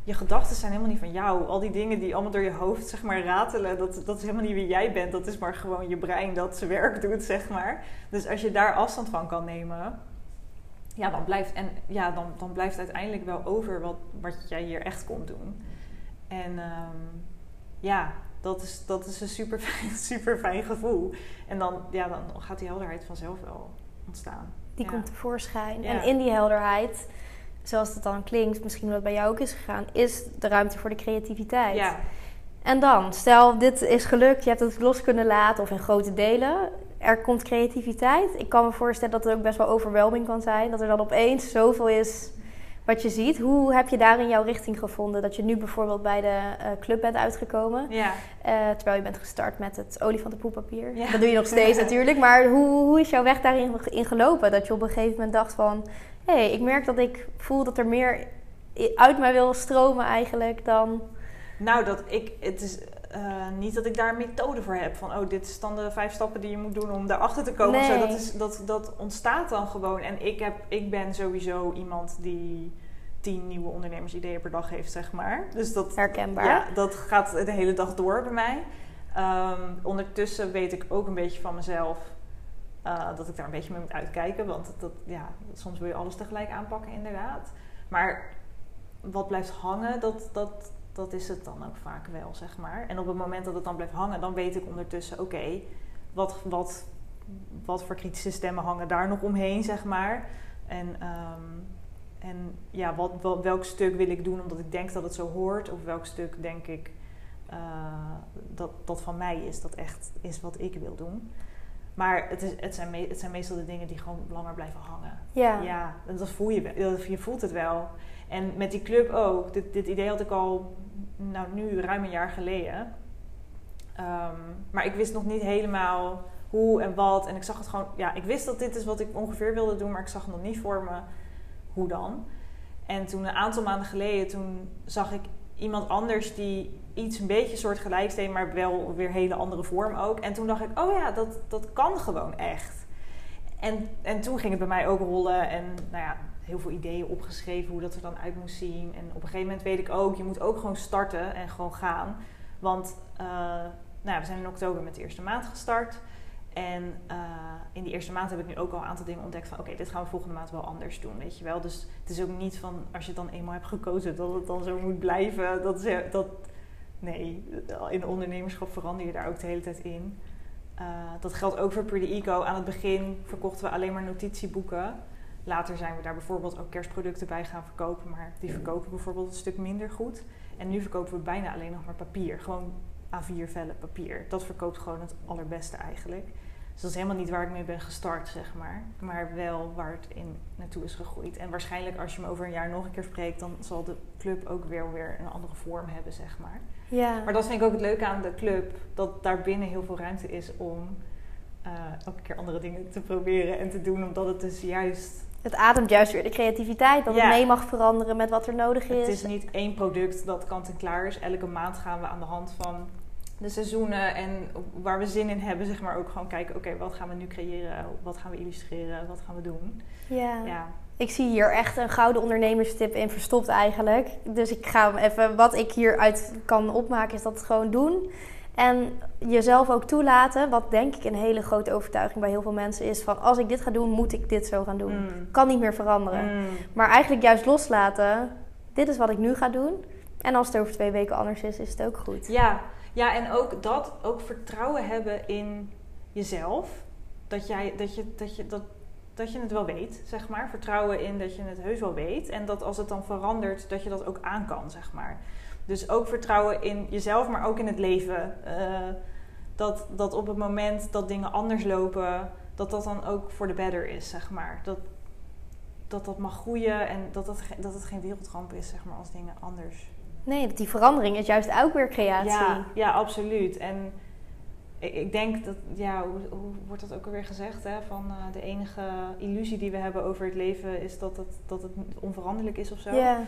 je gedachten zijn helemaal niet van jou. Al die dingen die allemaal door je hoofd zeg maar ratelen, dat, dat is helemaal niet wie jij bent. Dat is maar gewoon je brein dat zijn werk doet, zeg maar. Dus als je daar afstand van kan nemen, ja, dan blijft, en, ja, dan, dan blijft uiteindelijk wel over wat, wat jij hier echt komt doen. En um, ja, dat is, dat is een super fijn, *laughs* super fijn gevoel. En dan, ja, dan gaat die helderheid vanzelf wel ontstaan. Die ja. komt tevoorschijn. Ja. En in die helderheid, zoals het dan klinkt, misschien wat bij jou ook is gegaan, is de ruimte voor de creativiteit. Ja. En dan, stel dit is gelukt, je hebt het los kunnen laten of in grote delen. Er komt creativiteit. Ik kan me voorstellen dat het ook best wel overweldigend kan zijn. Dat er dan opeens zoveel is wat je ziet. Hoe heb je daarin jouw richting gevonden? Dat je nu bijvoorbeeld bij de uh, club bent uitgekomen. Ja. Uh, terwijl je bent gestart met het olifantenpoepapier. Ja. Dat doe je nog *laughs* steeds natuurlijk. Maar hoe, hoe is jouw weg daarin in gelopen? Dat je op een gegeven moment dacht van... Hé, hey, ik merk dat ik voel dat er meer uit mij wil stromen eigenlijk dan... Nou, dat ik... Het is, uh, niet dat ik daar een methode voor heb. Van, oh, dit is dan de vijf stappen die je moet doen om daarachter te komen. Nee. Zo, dat, is, dat, dat ontstaat dan gewoon. En ik, heb, ik ben sowieso iemand die tien nieuwe ondernemersideeën per dag heeft, zeg maar. Dus dat, Herkenbaar. Ja, dat gaat de hele dag door bij mij. Um, ondertussen weet ik ook een beetje van mezelf... Uh, dat ik daar een beetje mee moet uitkijken. Want dat, ja, soms wil je alles tegelijk aanpakken, inderdaad. Maar wat blijft hangen, dat... dat dat is het dan ook vaak wel, zeg maar. En op het moment dat het dan blijft hangen, dan weet ik ondertussen, oké, okay, wat, wat, wat voor kritische stemmen hangen daar nog omheen, zeg maar. En, um, en ja, wat, wat, welk stuk wil ik doen omdat ik denk dat het zo hoort, of welk stuk denk ik uh, dat dat van mij is, dat echt is wat ik wil doen. Maar het, is, het, zijn me, het zijn meestal de dingen die gewoon langer blijven hangen. Ja. Ja, en dat voel je, je voelt het wel. En met die club ook. Dit, dit idee had ik al, nou nu ruim een jaar geleden. Um, maar ik wist nog niet helemaal hoe en wat. En ik zag het gewoon, ja, ik wist dat dit is wat ik ongeveer wilde doen, maar ik zag nog niet voor me hoe dan. En toen een aantal maanden geleden, toen zag ik iemand anders die iets een beetje soortgelijks deed, maar wel weer hele andere vorm ook. En toen dacht ik, oh ja, dat, dat kan gewoon echt. En, en toen ging het bij mij ook rollen en nou ja, heel veel ideeën opgeschreven hoe dat er dan uit moest zien. En op een gegeven moment weet ik ook, je moet ook gewoon starten en gewoon gaan. Want uh, nou we zijn in oktober met de eerste maand gestart. En uh, in die eerste maand heb ik nu ook al een aantal dingen ontdekt van oké, dit gaan we volgende maand wel anders doen, weet je wel. Dus het is ook niet van als je het dan eenmaal hebt gekozen dat het dan zo moet blijven. Dat, dat, nee, in ondernemerschap verander je daar ook de hele tijd in. Uh, dat geldt ook voor Pretty Eco. Aan het begin verkochten we alleen maar notitieboeken. Later zijn we daar bijvoorbeeld ook kerstproducten bij gaan verkopen, maar die verkopen bijvoorbeeld een stuk minder goed. En nu verkopen we bijna alleen nog maar papier. Gewoon A4 vellen papier. Dat verkoopt gewoon het allerbeste eigenlijk. Dus dat is helemaal niet waar ik mee ben gestart, zeg maar. Maar wel waar het in naartoe is gegroeid. En waarschijnlijk als je me over een jaar nog een keer spreekt, dan zal de club ook weer, weer een andere vorm hebben, zeg maar. Ja. Maar dat vind ik ook het leuke aan de club. Dat daar binnen heel veel ruimte is om uh, elke keer andere dingen te proberen en te doen. Omdat het dus juist het ademt juist weer de creativiteit. Dat het mee mag veranderen met wat er nodig is. Het is niet één product dat kant en klaar is. Elke maand gaan we aan de hand van de seizoenen en waar we zin in hebben, zeg maar, ook gewoon kijken: oké, wat gaan we nu creëren? Wat gaan we illustreren? Wat gaan we doen? Ja. ja. Ik zie hier echt een gouden ondernemerstip in verstopt eigenlijk. Dus ik ga hem even, wat ik hieruit kan opmaken, is dat gewoon doen. En jezelf ook toelaten, wat denk ik een hele grote overtuiging bij heel veel mensen is: van als ik dit ga doen, moet ik dit zo gaan doen. Mm. Kan niet meer veranderen. Mm. Maar eigenlijk juist loslaten: dit is wat ik nu ga doen. En als het over twee weken anders is, is het ook goed. Ja, ja en ook dat, ook vertrouwen hebben in jezelf. Dat, jij, dat, je, dat, je, dat, dat je het wel weet, zeg maar. Vertrouwen in dat je het heus wel weet. En dat als het dan verandert, dat je dat ook aan kan, zeg maar. Dus ook vertrouwen in jezelf, maar ook in het leven. Uh, dat, dat op het moment dat dingen anders lopen, dat dat dan ook voor de better is, zeg maar. Dat dat, dat mag groeien en dat, dat, dat het geen wereldramp is, zeg maar, als dingen anders. Nee, dat die verandering is juist ook weer creatie. Ja, ja absoluut. En ik, ik denk dat, ja, hoe, hoe, wordt dat ook alweer gezegd? Hè? Van uh, de enige illusie die we hebben over het leven is dat het, dat het onveranderlijk is of zo. Ja.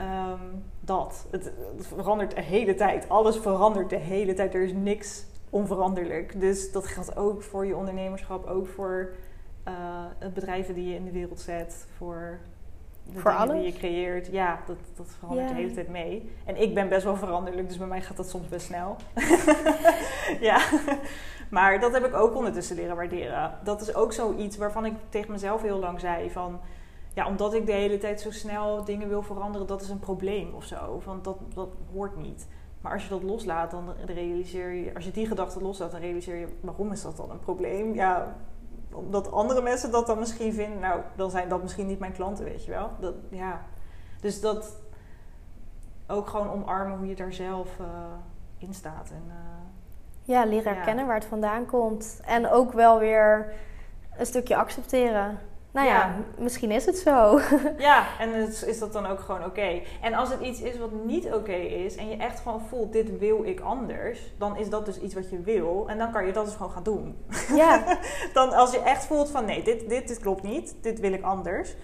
Um, dat. Het, het, verandert de hele tijd. Alles verandert de hele tijd. Er is niks onveranderlijk. Dus dat geldt ook voor je ondernemerschap, ook voor uh, het bedrijven die je in de wereld zet, voor de voor dingen die je creëert. Ja, dat, dat verandert de hele tijd mee. En ik ben best wel veranderlijk, dus bij mij gaat dat soms best snel. *laughs* ja, maar dat heb ik ook ondertussen leren waarderen. Dat is ook zoiets waarvan ik tegen mezelf heel lang zei van ja, omdat ik de hele tijd zo snel dingen wil veranderen, dat is een probleem of zo. Want dat, dat hoort niet. Maar als je dat loslaat, dan realiseer je, als je die gedachte loslaat, dan realiseer je, waarom is dat dan een probleem? Ja, omdat andere mensen dat dan misschien vinden, nou, dan zijn dat misschien niet mijn klanten, weet je wel. Dat, ja. Dus dat ook gewoon omarmen hoe je daar zelf uh, in staat. En, uh, ja, leren herkennen waar het vandaan komt. En ook wel weer een stukje accepteren nou ja, misschien is het zo. *laughs* ja, en is, is dat dan ook gewoon oké. En als het iets is wat niet oké is en je echt gewoon voelt, dit wil ik anders, dan is dat dus iets wat je wil. En dan kan je dat dus gewoon gaan doen. *laughs* Ja. dan als je echt voelt van nee, dit, dit, dit klopt niet, dit wil ik anders,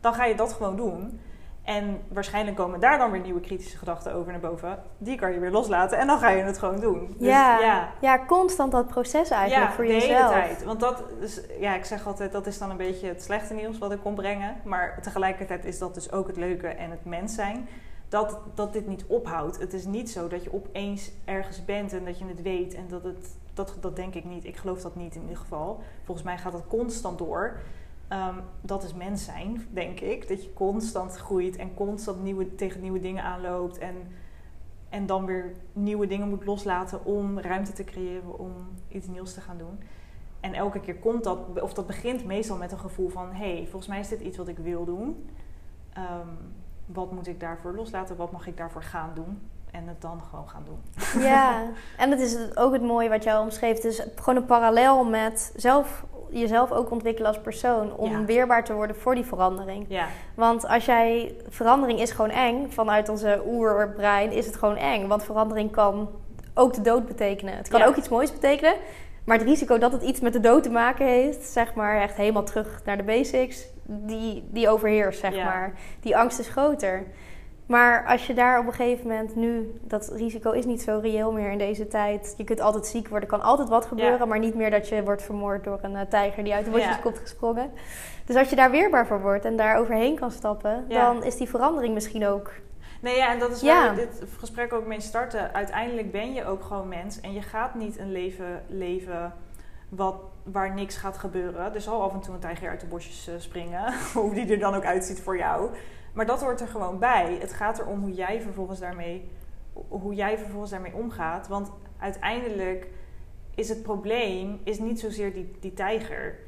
dan ga je dat gewoon doen. En waarschijnlijk komen daar dan weer nieuwe kritische gedachten over naar boven. Die kan je weer loslaten en dan ga je het gewoon doen. Dus, ja, ja. ja, constant dat proces eigenlijk voor jezelf. Ja, de hele tijd. Want dat is, ja, ik zeg altijd, dat is dan een beetje het slechte nieuws wat ik kon brengen. Maar tegelijkertijd is dat dus ook het leuke en het mens zijn. Dat, dat dit niet ophoudt. Het is niet zo dat je opeens ergens bent en dat je het weet. En dat het, dat, dat denk ik niet. Ik geloof dat niet in ieder geval. Volgens mij gaat dat constant door. Um, dat is mens zijn, denk ik. Dat je constant groeit en constant nieuwe, tegen nieuwe dingen aanloopt. En, en dan weer nieuwe dingen moet loslaten om ruimte te creëren om iets nieuws te gaan doen. En elke keer komt dat, of dat begint meestal met een gevoel van: hé, hey, volgens mij is dit iets wat ik wil doen. Um, wat moet ik daarvoor loslaten? Wat mag ik daarvoor gaan doen? En het dan gewoon gaan doen. Ja, en dat is ook het mooie wat jij omschreef. Het is gewoon een parallel met zelf jezelf ook ontwikkelen als persoon. Om weerbaar te worden voor die verandering. Ja. Want als jij... Verandering is gewoon eng. Vanuit onze oerbrein is het gewoon eng. Want verandering kan ook de dood betekenen. Het kan ook iets moois betekenen. Maar het risico dat het iets met de dood te maken heeft... zeg maar echt helemaal terug naar de basics... die, die overheerst, zeg maar. Die angst is groter. Maar als je daar op een gegeven moment nu, dat risico is niet zo reëel meer in deze tijd. Je kunt altijd ziek worden, kan altijd wat gebeuren, maar niet meer dat je wordt vermoord door een uh, tijger die uit de bosjes ja. komt gesprongen. Dus als je daar weerbaar voor wordt en daar overheen kan stappen, dan is die verandering misschien ook. Nee, ja, en dat is waar we dit gesprek ook mee starten. Uiteindelijk ben je ook gewoon mens en je gaat niet een leven leven wat, waar niks gaat gebeuren. Er zal af en toe een tijger uit de bosjes uh, springen, *laughs* hoe die er dan ook uitziet voor jou. Maar dat hoort er gewoon bij. Het gaat erom hoe jij vervolgens daarmee, hoe jij vervolgens daarmee omgaat. Want uiteindelijk is het probleem is niet zozeer die, die tijger.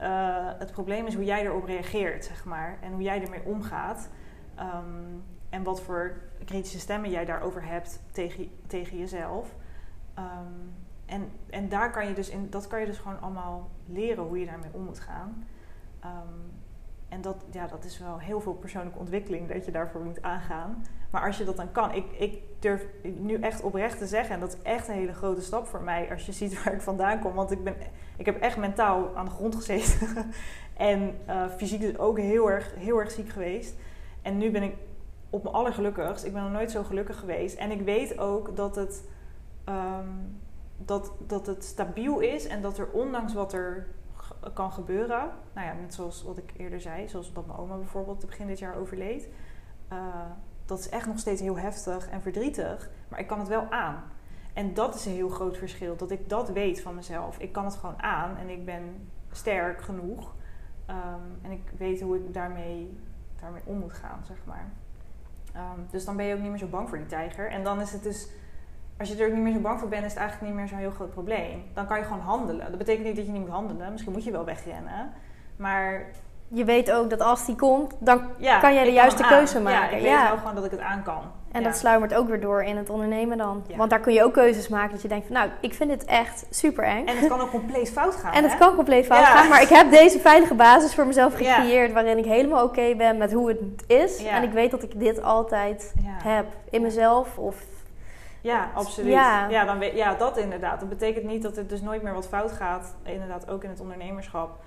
Uh, het probleem is hoe jij erop reageert, zeg maar. En hoe jij ermee omgaat. Um, en wat voor kritische stemmen jij daarover hebt tegen, tegen jezelf. Um, en, en daar kan je dus in, dat kan je dus gewoon allemaal leren hoe je daarmee om moet gaan. Um, en dat, ja, dat is wel heel veel persoonlijke ontwikkeling dat je daarvoor moet aangaan. Maar als je dat dan kan, ik, ik durf nu echt oprecht te zeggen, en dat is echt een hele grote stap voor mij als je ziet *laughs* waar ik vandaan kom. Want ik, ben, ik heb echt mentaal aan de grond gezeten. *laughs* en uh, fysiek dus ook heel erg, heel erg ziek geweest. En nu ben ik op mijn allergelukkigst. Ik ben nog nooit zo gelukkig geweest. En ik weet ook dat het, um, dat, dat het stabiel is en dat er ondanks wat er kan gebeuren. Nou ja, net zoals wat ik eerder zei, zoals dat mijn oma bijvoorbeeld begin dit jaar overleed. Uh, dat is echt nog steeds heel heftig en verdrietig, maar ik kan het wel aan. En dat is een heel groot verschil, dat ik dat weet van mezelf. Ik kan het gewoon aan en ik ben sterk genoeg. Um, en ik weet hoe ik daarmee, daarmee om moet gaan, zeg maar. Um, dus dan ben je ook niet meer zo bang voor die tijger. En dan is het dus als je er ook niet meer zo bang voor bent, is het eigenlijk niet meer zo'n heel groot probleem. Dan kan je gewoon handelen. Dat betekent niet dat je niet moet handelen. Misschien moet je wel wegrennen. Maar je weet ook dat als die komt, dan kan jij de juiste keuze maken. Ja, ik weet wel gewoon dat ik het aan kan. En dat sluimert ook weer door in het ondernemen dan. Want daar kun je ook keuzes maken dat je denkt van... nou, ik vind dit echt super eng. En het kan ook compleet fout gaan. En het kan compleet fout gaan. Maar ik heb deze veilige basis voor mezelf gecreëerd... waarin ik helemaal oké ben met hoe het is. En ik weet dat ik dit altijd heb. In mezelf of ja, absoluut. Ja. Ja, dan weet, ja, dat inderdaad. Dat betekent niet dat er dus nooit meer wat fout gaat. Inderdaad, ook in het ondernemerschap.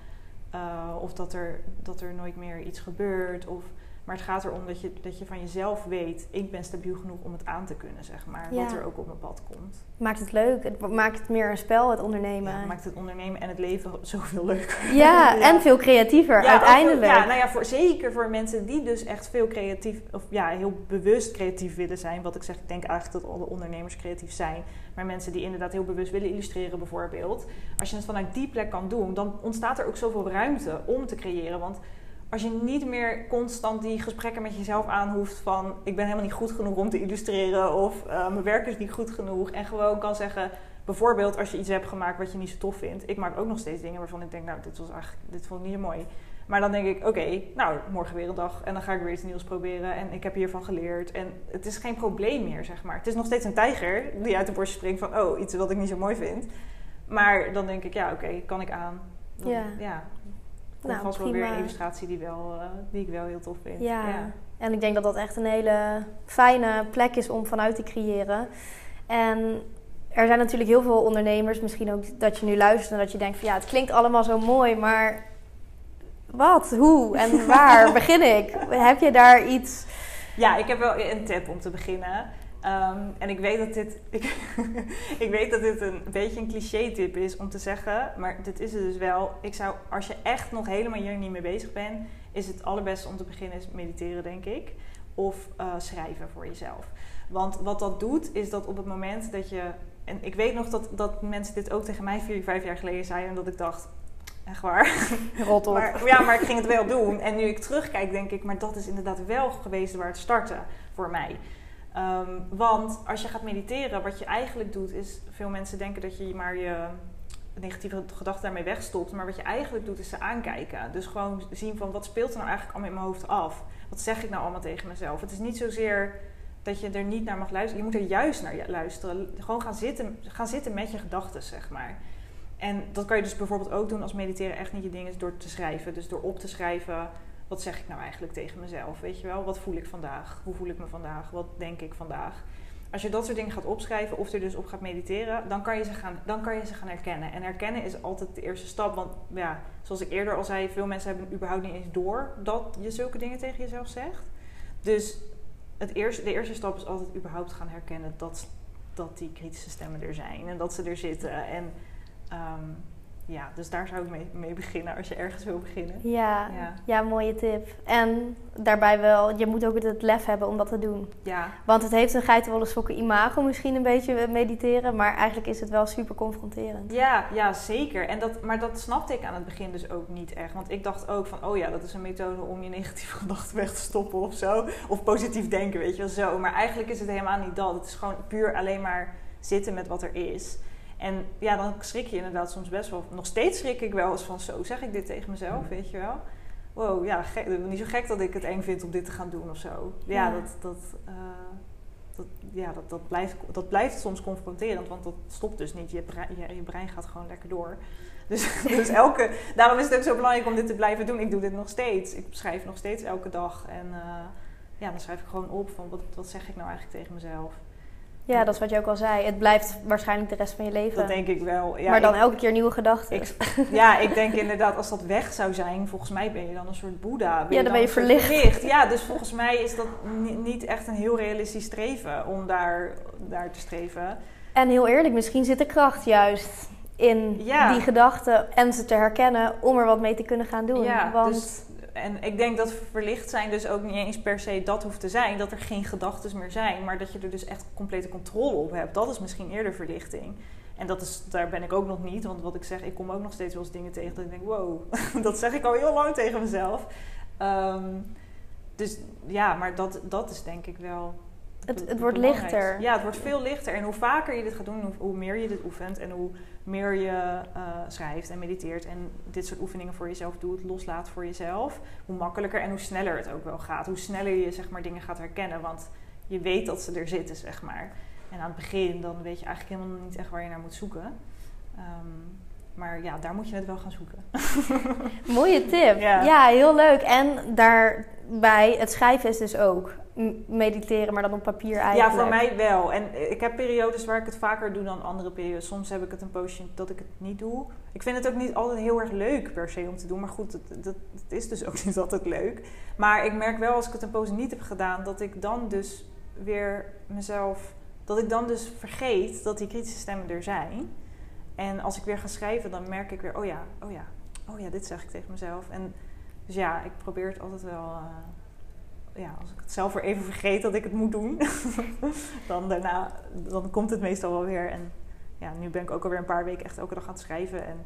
Uh, of dat er, dat er nooit meer iets gebeurt. Of maar het gaat erom dat je, dat je van jezelf weet, ik ben stabiel genoeg om het aan te kunnen, zeg maar. Wat er ook op mijn pad komt. Maakt het leuk. Het maakt het meer een spel, het ondernemen. Ja, maakt het ondernemen en het leven *laughs* zoveel leuker. *laughs* Ja, en veel creatiever uiteindelijk. ja, nou ja, voor, zeker voor mensen die dus echt veel creatief, of ja, heel bewust creatief willen zijn. Wat ik zeg, ik denk eigenlijk dat alle ondernemers creatief zijn. Maar mensen die inderdaad heel bewust willen illustreren bijvoorbeeld. Als je het vanuit die plek kan doen, dan ontstaat er ook zoveel ruimte om te creëren. Want als je niet meer constant die gesprekken met jezelf aanhoeft van ik ben helemaal niet goed genoeg om te illustreren of uh, mijn werk is niet goed genoeg en gewoon kan zeggen bijvoorbeeld als je iets hebt gemaakt wat je niet zo tof vindt. Ik maak ook nog steeds dingen waarvan ik denk nou dit was eigenlijk dit vond ik niet zo mooi. Maar dan denk ik oké, nou morgen weer een dag en dan ga ik weer iets nieuws proberen en ik heb hiervan geleerd en het is geen probleem meer zeg maar. Het is nog steeds een tijger die uit de borstje springt van oh iets wat ik niet zo mooi vind. Maar dan denk ik ja oké, kan ik aan. ja. ja nou, vast wel weer een illustratie die, wel, uh, die ik wel heel tof vind. Ja. en ik denk dat dat echt een hele fijne plek is om vanuit te creëren. En er zijn natuurlijk heel veel ondernemers, misschien ook dat je nu luistert en dat je denkt van ja, het klinkt allemaal zo mooi, maar wat, hoe en *laughs* waar begin ik? Heb je daar iets? Ja, ik heb wel een tip om te beginnen. Um, en ik weet dat dit, *laughs* ik, ik, weet dat dit een beetje een cliché-tip is om te zeggen, maar dit is het dus wel. Ik zou, als je echt nog helemaal hier niet mee bezig bent, is het allerbeste om te beginnen is mediteren, denk ik. Of uh, schrijven voor jezelf. Want wat dat doet, is dat op het moment dat je. En ik weet nog dat, dat mensen dit ook tegen mij vier, vijf jaar geleden zeiden. En dat ik dacht, echt waar. *laughs* Rot op. Maar, ja, maar ik ging het wel doen. En nu ik terugkijk, denk ik, maar dat is inderdaad wel geweest waar het startte voor mij. Um, want als je gaat mediteren, wat je eigenlijk doet, is veel mensen denken dat je maar je negatieve gedachten daarmee wegstopt. Maar wat je eigenlijk doet, is ze aankijken. Dus gewoon zien van wat speelt er nou eigenlijk allemaal in mijn hoofd af? Wat zeg ik nou allemaal tegen mezelf? Het is niet zozeer dat je er niet naar mag luisteren. Je moet er juist naar luisteren. Gewoon gaan zitten, gaan zitten met je gedachten, zeg maar. En dat kan je dus bijvoorbeeld ook doen als mediteren echt niet je ding is door te schrijven. Dus door op te schrijven wat zeg ik nou eigenlijk tegen mezelf? Weet je wel, wat voel ik vandaag? Hoe voel ik me vandaag? Wat denk ik vandaag? Als je dat soort dingen gaat opschrijven of er dus op gaat mediteren, dan kan je ze gaan, dan kan je ze gaan herkennen. En herkennen is altijd de eerste stap. Want ja, zoals ik eerder al zei, veel mensen hebben überhaupt niet eens door dat je zulke dingen tegen jezelf zegt. Dus het eerste, de eerste stap is altijd überhaupt gaan herkennen dat, dat die kritische stemmen er zijn en dat ze er zitten. En ehm, ja, dus daar zou ik mee, mee beginnen als je ergens wil beginnen. Ja, Ja. ja. mooie tip. En daarbij wel, je moet ook het lef hebben om dat te doen. Ja, Want het heeft een geitenwolle sokken imago misschien een beetje mediteren, maar eigenlijk is het wel super confronterend. ja, ja zeker. En dat, maar dat snapte ik aan het begin dus ook niet echt. Want ik dacht ook van, oh ja, dat is een methode om je negatieve *laughs* gedachten weg te stoppen of zo. Of positief denken, weet je wel, zo. Maar eigenlijk is het helemaal niet dat. Het is gewoon puur alleen maar zitten met wat er is. En ja, dan schrik je inderdaad soms best wel. Nog steeds schrik ik wel eens van, zo zeg ik dit tegen mezelf, weet je wel. Wow, ja, gek, niet zo gek dat ik het eng vind om dit te gaan doen of zo. Ja, Ja. dat, dat, eh, dat, ja dat, dat, blijft, dat blijft soms confronterend, want dat stopt dus niet. Je brein, je, je brein gaat gewoon lekker door. Dus, *laughs* dus *laughs* elke, daarom is het ook zo belangrijk om dit te blijven doen. Ik doe dit nog steeds. Ik schrijf nog steeds elke dag. En eh, ja, dan schrijf ik gewoon op van wat, wat zeg ik nou eigenlijk tegen mezelf. Ja, dat is wat je ook al zei. Het blijft waarschijnlijk de rest van je leven. Dat denk ik wel. Ja, maar dan ik- elke keer nieuwe gedachten. Ja, ik denk inderdaad, als dat weg zou zijn, volgens mij ben je dan een soort boeddha. Ja, dan ben je soort verlicht. Ja, dus volgens mij is dat ni- niet echt een heel realistisch streven om daar, daar te streven. En heel eerlijk, misschien zit de kracht juist in Ja. die gedachten en ze te herkennen om er wat mee te kunnen gaan doen. Ja, Want dus, en ik denk dat verlicht zijn dus ook niet eens per se dat hoeft te zijn. Dat er geen gedachten meer zijn, maar dat je er dus echt complete controle op hebt. Dat is misschien eerder verlichting. En dat is, daar ben ik ook nog niet, want wat ik zeg, ik kom ook nog steeds wel eens dingen tegen dat ik denk, wow, *laughs* dat zeg ik al heel lang tegen mezelf. Ehm, dus ja, maar dat, dat is denk ik wel. Het- het wordt lichter. Ja, het wordt veel lichter. En hoe vaker je dit gaat doen, hoe, hoe meer je dit oefent en hoe meer je eh, schrijft en mediteert en dit soort oefeningen voor jezelf doet, loslaat voor jezelf, hoe makkelijker en hoe sneller het ook wel gaat. Hoe sneller je zeg maar dingen gaat herkennen, want je weet dat ze er zitten, zeg maar. En aan het begin dan weet je eigenlijk helemaal niet echt waar je naar moet zoeken. Ehm, maar ja, daar moet je het wel gaan zoeken. *laughs* mooie tip. Ja. Ja. heel leuk. En daarbij, het schrijven is dus ook mediteren, maar dan op papier eigenlijk. Ja, voor mij wel. En ik heb periodes waar ik het vaker doe dan andere periodes. Soms heb ik het een poosje dat ik het niet doe. Ik vind het ook niet altijd heel erg leuk per se om te doen. Maar goed, het, dat, het is dus ook *laughs* niet altijd leuk. Maar ik merk wel als ik het een poosje niet heb gedaan, dat ik dan dus weer mezelf. Dat ik dan dus vergeet dat die kritische stemmen er zijn. En als ik weer ga schrijven, dan merk ik weer, oh ja, oh ja, oh ja, dit zeg ik tegen mezelf. En dus ja, ik probeer het altijd wel. eh, ja, als ik het zelf weer even vergeet dat ik het moet doen, *laughs* dan daarna dan komt het meestal wel weer. En ja, nu ben ik ook alweer een paar weken echt elke dag aan het schrijven. En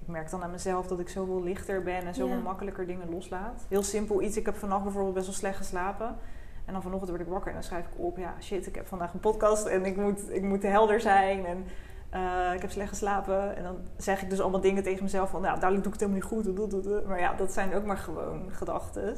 ik merk dan aan mezelf dat ik zoveel lichter ben en zoveel Ja. makkelijker dingen loslaat. Heel simpel iets. Ik heb vannacht bijvoorbeeld best wel slecht geslapen. En dan vanochtend word ik wakker en dan schrijf ik op: ja, shit, ik heb vandaag een podcast en ik moet, ik moet helder zijn. En eh, ik heb slecht geslapen. En dan zeg ik dus allemaal dingen tegen mezelf van: nou, dadelijk doe ik het helemaal niet goed. Maar ja, dat zijn ook maar gewoon gedachten.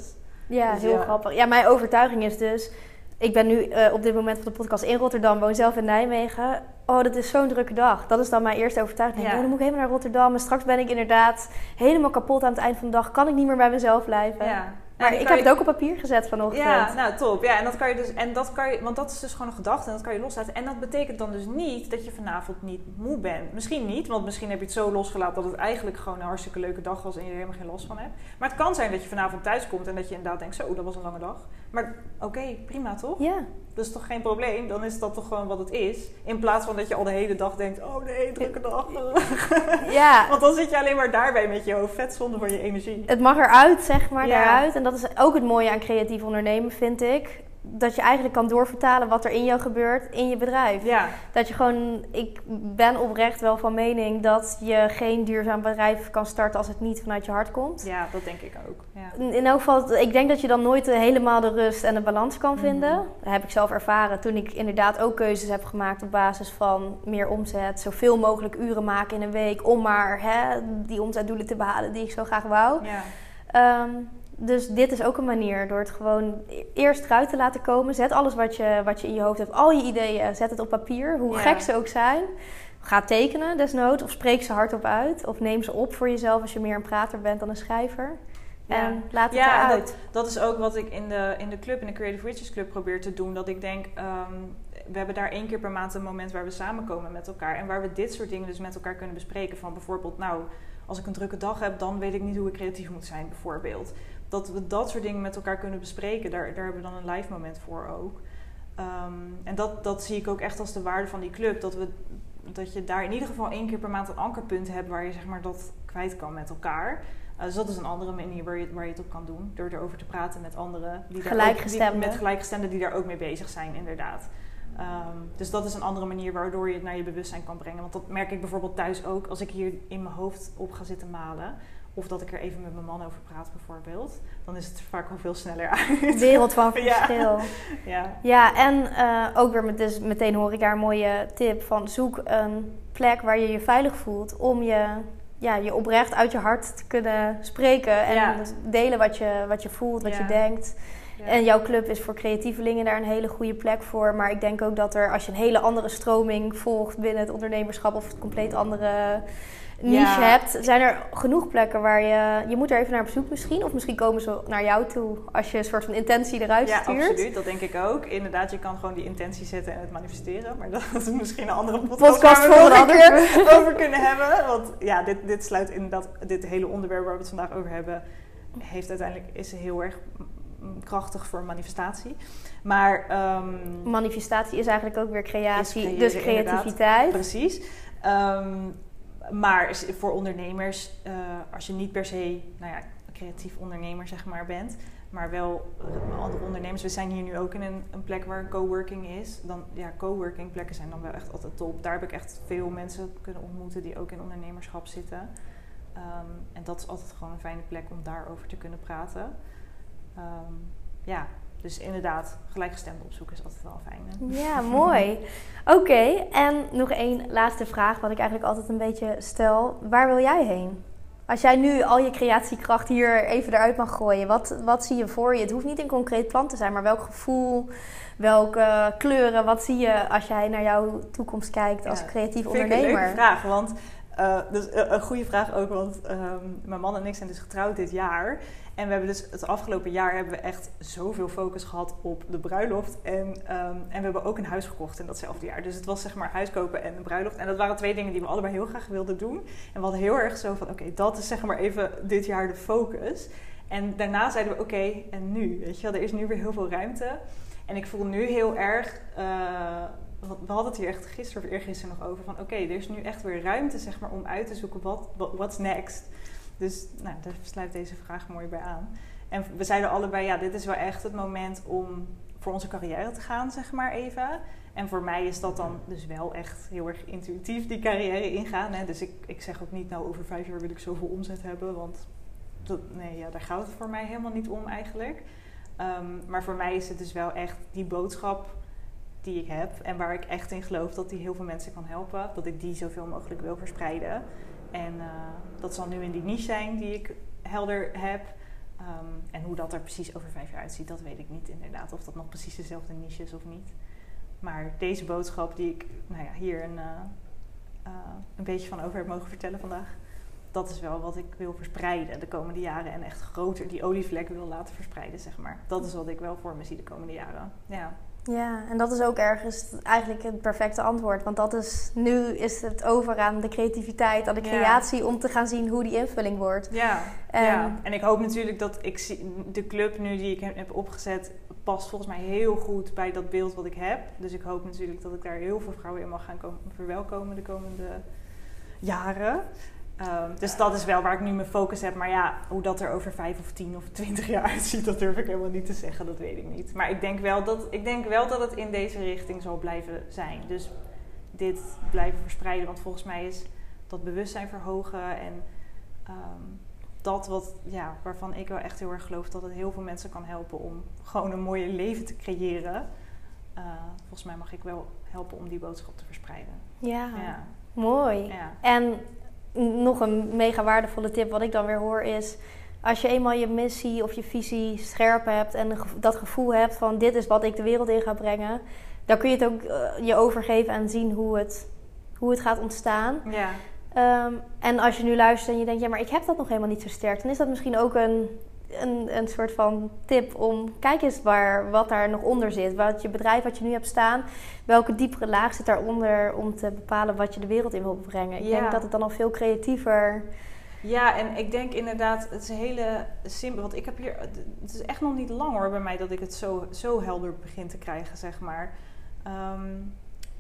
Ja, Dus heel ja. grappig. Ja, mijn overtuiging is dus... Ik ben nu eh, op dit moment van de podcast in Rotterdam, woon zelf in Nijmegen. Oh, dat is zo'n drukke dag. Dat is dan mijn eerste overtuiging. Ja. Oh, dan moet ik helemaal naar Rotterdam. En straks ben ik inderdaad helemaal kapot aan het eind van de dag. Kan ik niet meer bij mezelf blijven. Ja. Maar ik heb je- het ook op papier gezet vanochtend. Ja, nou top. Ja, en dat kan je dus, en dat kan je, want dat is dus gewoon een gedachte en dat kan je loslaten. En dat betekent dan dus niet dat je vanavond niet moe bent. Misschien niet, want misschien heb je het zo losgelaten dat het eigenlijk gewoon een hartstikke leuke dag was en je er helemaal geen last van hebt. Maar het kan zijn dat je vanavond thuis komt en dat je inderdaad denkt, zo, dat was een lange dag. Maar oké, prima toch? Ja. Dat is toch geen probleem? Dan is dat toch gewoon wat het is. In plaats van dat je al de hele dag denkt, oh nee, drukke dag. *laughs* ja. *laughs* Want dan zit je alleen maar daarbij met je hoofd. Vet zonde voor je energie. Het mag eruit, zeg maar, Ja. daaruit. En dat is ook het mooie aan creatief ondernemen, vind ik. Dat je eigenlijk kan doorvertalen wat er in jou gebeurt in je bedrijf. Ja, Dat je gewoon, ik ben oprecht wel van mening dat je geen duurzaam bedrijf kan starten als het niet vanuit je hart komt. ja dat denk ik ook. Ja. In in elk geval, ik denk dat je dan nooit helemaal de rust en de balans kan vinden. Mhm. Dat heb ik zelf ervaren toen ik inderdaad ook keuzes heb gemaakt op basis van meer omzet. Zoveel mogelijk uren maken in een week om maar hè, die omzetdoelen te behalen die ik zo graag wou. ja. Ehm, dus dit is ook een manier door het gewoon eerst eruit te laten komen. Zet alles wat je, wat je in je hoofd hebt, al je ideeën, zet het op papier, hoe Ja. gek ze ook zijn. Ga tekenen desnoods of spreek ze hardop uit. Of neem ze op voor jezelf als je meer een prater bent dan een schrijver. Ja. En laat het Ja, eruit. Dat is ook wat ik in de, in de club, in de Creative Riches Club, probeer te doen. Dat ik denk, ehm, we hebben daar één keer per maand een moment waar we samenkomen met elkaar. En waar we dit soort dingen dus met elkaar kunnen bespreken. Van bijvoorbeeld, nou, als ik een drukke dag heb, dan weet ik niet hoe ik creatief moet zijn, bijvoorbeeld. Dat we dat soort dingen met elkaar kunnen bespreken. Daar, daar hebben we dan een live moment voor ook. Ehm, en dat, dat zie ik ook echt als de waarde van die club. Dat, we, dat je daar in ieder geval één keer per maand een ankerpunt hebt waar je zeg maar, dat kwijt kan met elkaar. Uh, dus dat is een andere manier waar je, waar je het op kan doen. Door erover te praten met anderen. Die gelijkgestemden. Ook, die, met gelijkgestemden die daar ook mee bezig zijn, inderdaad. Um, dus dat is een andere manier waardoor je het naar je bewustzijn kan brengen. Want dat merk ik bijvoorbeeld thuis ook als ik hier in mijn hoofd op ga zitten malen. Of dat ik er even met mijn man over praat, bijvoorbeeld. Dan is het vaak al veel sneller uit. Wereld van *laughs* verschil. Ja, ja. ja en uh, ook weer met, dus meteen hoor ik daar een mooie tip van. Zoek een plek waar je je veilig voelt om je, ja, je oprecht uit je hart te kunnen spreken. En Ja. delen wat je, wat je voelt, wat Ja. je denkt. Ja. En jouw club is voor creatievelingen daar een hele goede plek voor. Maar ik denk ook dat er, als je een hele andere stroming volgt binnen het ondernemerschap of een compleet andere niche Ja. hebt, zijn er genoeg plekken waar je. Je moet er even naar op zoek misschien. Of misschien komen ze naar jou toe als je een soort van intentie eruit Ja, stuurt. absoluut. Dat denk ik ook. Inderdaad, je kan gewoon die intentie zetten en het manifesteren. Maar dat is misschien een andere podcast, Podcast waar we keer over kunnen hebben. Want ja, dit, dit sluit inderdaad, dit hele onderwerp waar we het vandaag over hebben, heeft uiteindelijk, is heel erg krachtig voor manifestatie. Maar ehm, Manifestatie is eigenlijk ook weer creatie, creëren, dus creativiteit. Precies. Ehm, maar voor ondernemers, eh, als je niet per se nou ja, creatief ondernemer zeg maar, bent, maar wel eh, andere ondernemers. We zijn hier nu ook in een, een plek waar coworking is. Dan, ja, coworking plekken zijn dan wel echt altijd top. Daar heb ik echt veel mensen kunnen ontmoeten die ook in ondernemerschap zitten. Ehm, en dat is altijd gewoon een fijne plek om daarover te kunnen praten. Ehm, ja, dus inderdaad, gelijkgestemde opzoeken is altijd wel fijn. hè? Ja, mooi. *laughs* Oké, en nog één laatste vraag, wat ik eigenlijk altijd een beetje stel. Waar wil jij heen? Als jij nu al je creatiekracht hier even eruit mag gooien, wat, wat zie je voor je? Het hoeft niet een concreet plan te zijn, maar welk gevoel, welke kleuren, wat zie je als jij naar jouw toekomst kijkt als Ja, creatief Vind ik een leuke ondernemer? vraag, want eh, dus, eh, een goede vraag ook, want ehm, mijn man en ik zijn dus getrouwd dit jaar. En we hebben dus het afgelopen jaar hebben we echt zoveel focus gehad op de bruiloft. En, ehm, en we hebben ook een huis gekocht in datzelfde jaar. Dus het was zeg maar huis kopen en een bruiloft. En dat waren twee dingen die we allebei heel graag wilden doen. En we hadden heel erg zo van, oké, dat is zeg maar even dit jaar de focus. En daarna zeiden we, oké, en nu? Weet je wel, er is nu weer heel veel ruimte. En ik voel nu heel erg, want we hadden het hier echt gisteren of eergisteren nog over, van oké, er is nu echt weer ruimte zeg maar, om uit te zoeken wat- what's next. Dus nou, daar sluit deze vraag mooi bij aan. En we zeiden allebei, ja, dit is wel echt het moment om voor onze carrière te gaan, zeg maar even. En voor mij is dat dan dus wel echt heel erg intuïtief, die carrière ingaan. Hè? Dus ik, ik zeg ook niet, nou over vijf jaar wil ik zoveel omzet hebben, want dat, nee, ja, daar gaat het voor mij helemaal niet om eigenlijk. Ehm, maar voor mij is het dus wel echt die boodschap die ik heb en waar ik echt in geloof dat die heel veel mensen kan helpen, dat ik die zoveel mogelijk wil verspreiden. En eh, dat zal nu in die niche zijn die ik helder heb. Ehm, en hoe dat er precies over vijf jaar uitziet, dat weet ik niet inderdaad. Of dat nog precies dezelfde niche is of niet. Maar deze boodschap die ik nou ja, hier een, eh, eh, een beetje van over heb mogen vertellen vandaag. Dat is wel wat ik wil verspreiden de komende jaren. En echt groter die olievlek wil laten verspreiden, zeg maar. Dat is wat ik wel voor me zie de komende jaren. Ja. Ja, en dat is ook ergens eigenlijk het perfecte antwoord. Want dat is, nu is het over aan de creativiteit, aan de Ja. creatie, om te gaan zien hoe die invulling wordt. Ja, En- ja, en ik hoop natuurlijk dat ik zie, de club nu die ik heb, heb opgezet, past volgens mij heel goed bij dat beeld wat ik heb. Dus ik hoop natuurlijk dat ik daar heel veel vrouwen in mag gaan komen, verwelkomen de komende jaren. Ehm, dus dat is wel waar ik nu mijn focus heb. Maar ja, hoe dat er over vijf of tien of twintig jaar *laughs* uitziet, dat durf ik helemaal niet te zeggen. Dat weet ik niet. Maar ik denk wel dat, ik denk wel dat het in deze richting zal blijven zijn. Dus dit blijven verspreiden. Want volgens mij is dat bewustzijn verhogen en ehm, dat wat, ja, waarvan ik wel echt heel erg geloof dat het heel veel mensen kan helpen om gewoon een mooie leven te creëren. Eh, volgens mij mag ik wel helpen om die boodschap te verspreiden. Ja, Ja, mooi. ja. En nog een mega waardevolle tip wat ik dan weer hoor is... Als je eenmaal je missie of je visie scherp hebt en dat gevoel hebt van dit is wat ik de wereld in ga brengen, dan kun je het ook eh, je overgeven en zien hoe het, hoe het gaat ontstaan. ja. Ehm, en als je nu luistert en je denkt, ja, maar ik heb dat nog helemaal niet zo sterk, dan is dat misschien ook een, een, een soort van tip om kijk eens waar, wat daar nog onder zit. Wat je bedrijf wat je nu hebt staan, welke diepere laag zit daaronder om te bepalen wat je de wereld in wil brengen. Ik Ja. denk dat het dan al veel creatiever Ja, en ik denk inderdaad, het is een hele simpel. Want ik heb hier, het is echt nog niet lang hoor bij mij dat ik het zo, zo helder begin te krijgen, zeg maar. Ehm,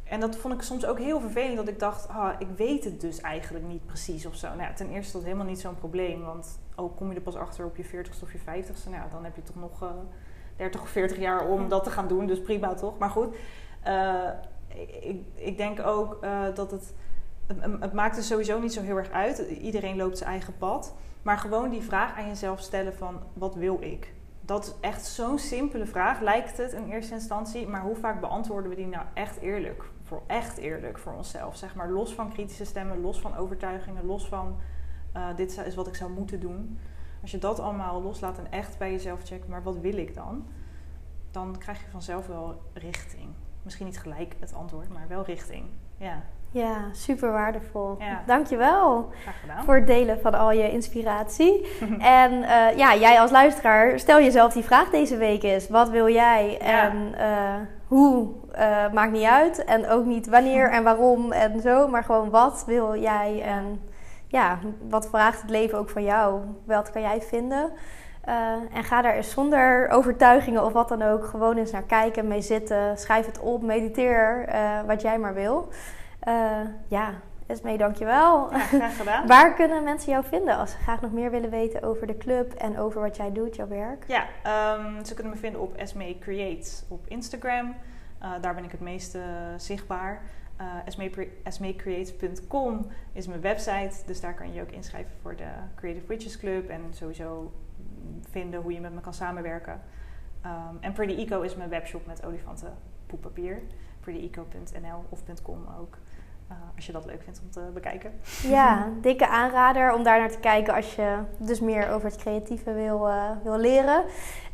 en dat vond ik soms ook heel vervelend, dat ik dacht, ah, ik weet het dus eigenlijk niet precies of zo. Nou ja, ten eerste is dat helemaal niet zo'n probleem, want ook kom je er pas achter op je 40ste of je 50ste, nou dan heb je toch nog uh, 30 of 40 jaar om dat te gaan doen, dus prima toch. Maar goed, uh, ik, ik, denk ook uh, dat het, het, het maakt er sowieso niet zo heel erg uit. Iedereen loopt zijn eigen pad. Maar gewoon die vraag aan jezelf stellen van, wat wil ik? Dat is echt zo'n simpele vraag, lijkt het in eerste instantie. Maar hoe vaak beantwoorden we die nou echt eerlijk? Voor echt eerlijk voor onszelf. Zeg maar los van kritische stemmen, los van overtuigingen, los van uh, dit is wat ik zou moeten doen. Als je dat allemaal loslaat en echt bij jezelf checkt, maar wat wil ik dan? Dan krijg je vanzelf wel richting. Misschien niet gelijk het antwoord, maar wel richting. Ja. Ja, super waardevol. Ja. Dankjewel voor het delen van al je inspiratie. *laughs* en uh, ja, jij als luisteraar, stel jezelf die vraag deze week eens. Wat wil jij? Ja. En uh, hoe, uh, maakt niet uit. En ook niet wanneer *laughs* en waarom en zo. Maar gewoon wat wil jij? En ja, wat vraagt het leven ook van jou? Wat kan jij vinden? Uh, en ga daar eens zonder overtuigingen of wat dan ook gewoon eens naar kijken, mee zitten. Schrijf het op, mediteer, uh, wat jij maar wil. Uh, ja, Esmee, dankjewel. Ja, graag gedaan. *laughs* Waar kunnen mensen jou vinden als ze graag nog meer willen weten over de club en over wat jij doet, jouw werk? Ja, um, ze kunnen me vinden op Esmee Creates op Instagram. daar ben ik het meeste zichtbaar. Uh, is mijn website, dus daar kan je je ook inschrijven voor de Creative Witches Club en sowieso vinden hoe je met me kan samenwerken. Um, en Pretty Eco is mijn webshop met olifanten poeppapier. prettyeco.nl of .com ook. Uh, als je dat leuk vindt om te bekijken. Ja, *laughs* dikke aanrader om daar naar te kijken als je dus meer over het creatieve wil, uh, wil leren.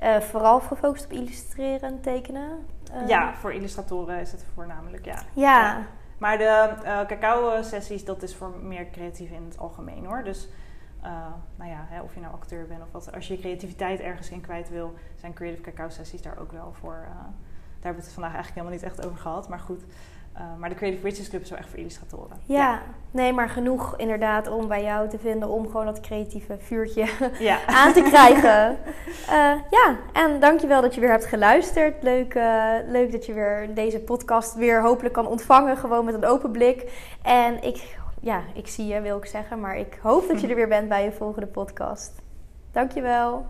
Uh, vooral gefocust op illustreren en tekenen. Ja, voor illustratoren is het voornamelijk, ja. Ja. ja. Maar de cacao-sessies, dat is voor meer creatief in het algemeen hoor. Dus uh, nou ja, hè, of je nou acteur bent of wat. Als je je creativiteit ergens in kwijt wil, zijn creative cacao sessies daar ook wel voor. Uh, daar hebben we het vandaag eigenlijk helemaal niet echt over gehad, maar goed. Uh, maar de Creative Witches Club is wel echt voor illustratoren. Ja, ja, nee, maar genoeg inderdaad om bij jou te vinden om gewoon dat creatieve vuurtje ja. *laughs* aan te krijgen. ja, en dankjewel dat je weer hebt geluisterd. Leuk, leuk dat je weer deze podcast weer hopelijk kan ontvangen, gewoon met een open blik. En ik ja, ik zie je, wil ik zeggen. Maar ik hoop dat je er weer bent bij je volgende podcast. Dankjewel.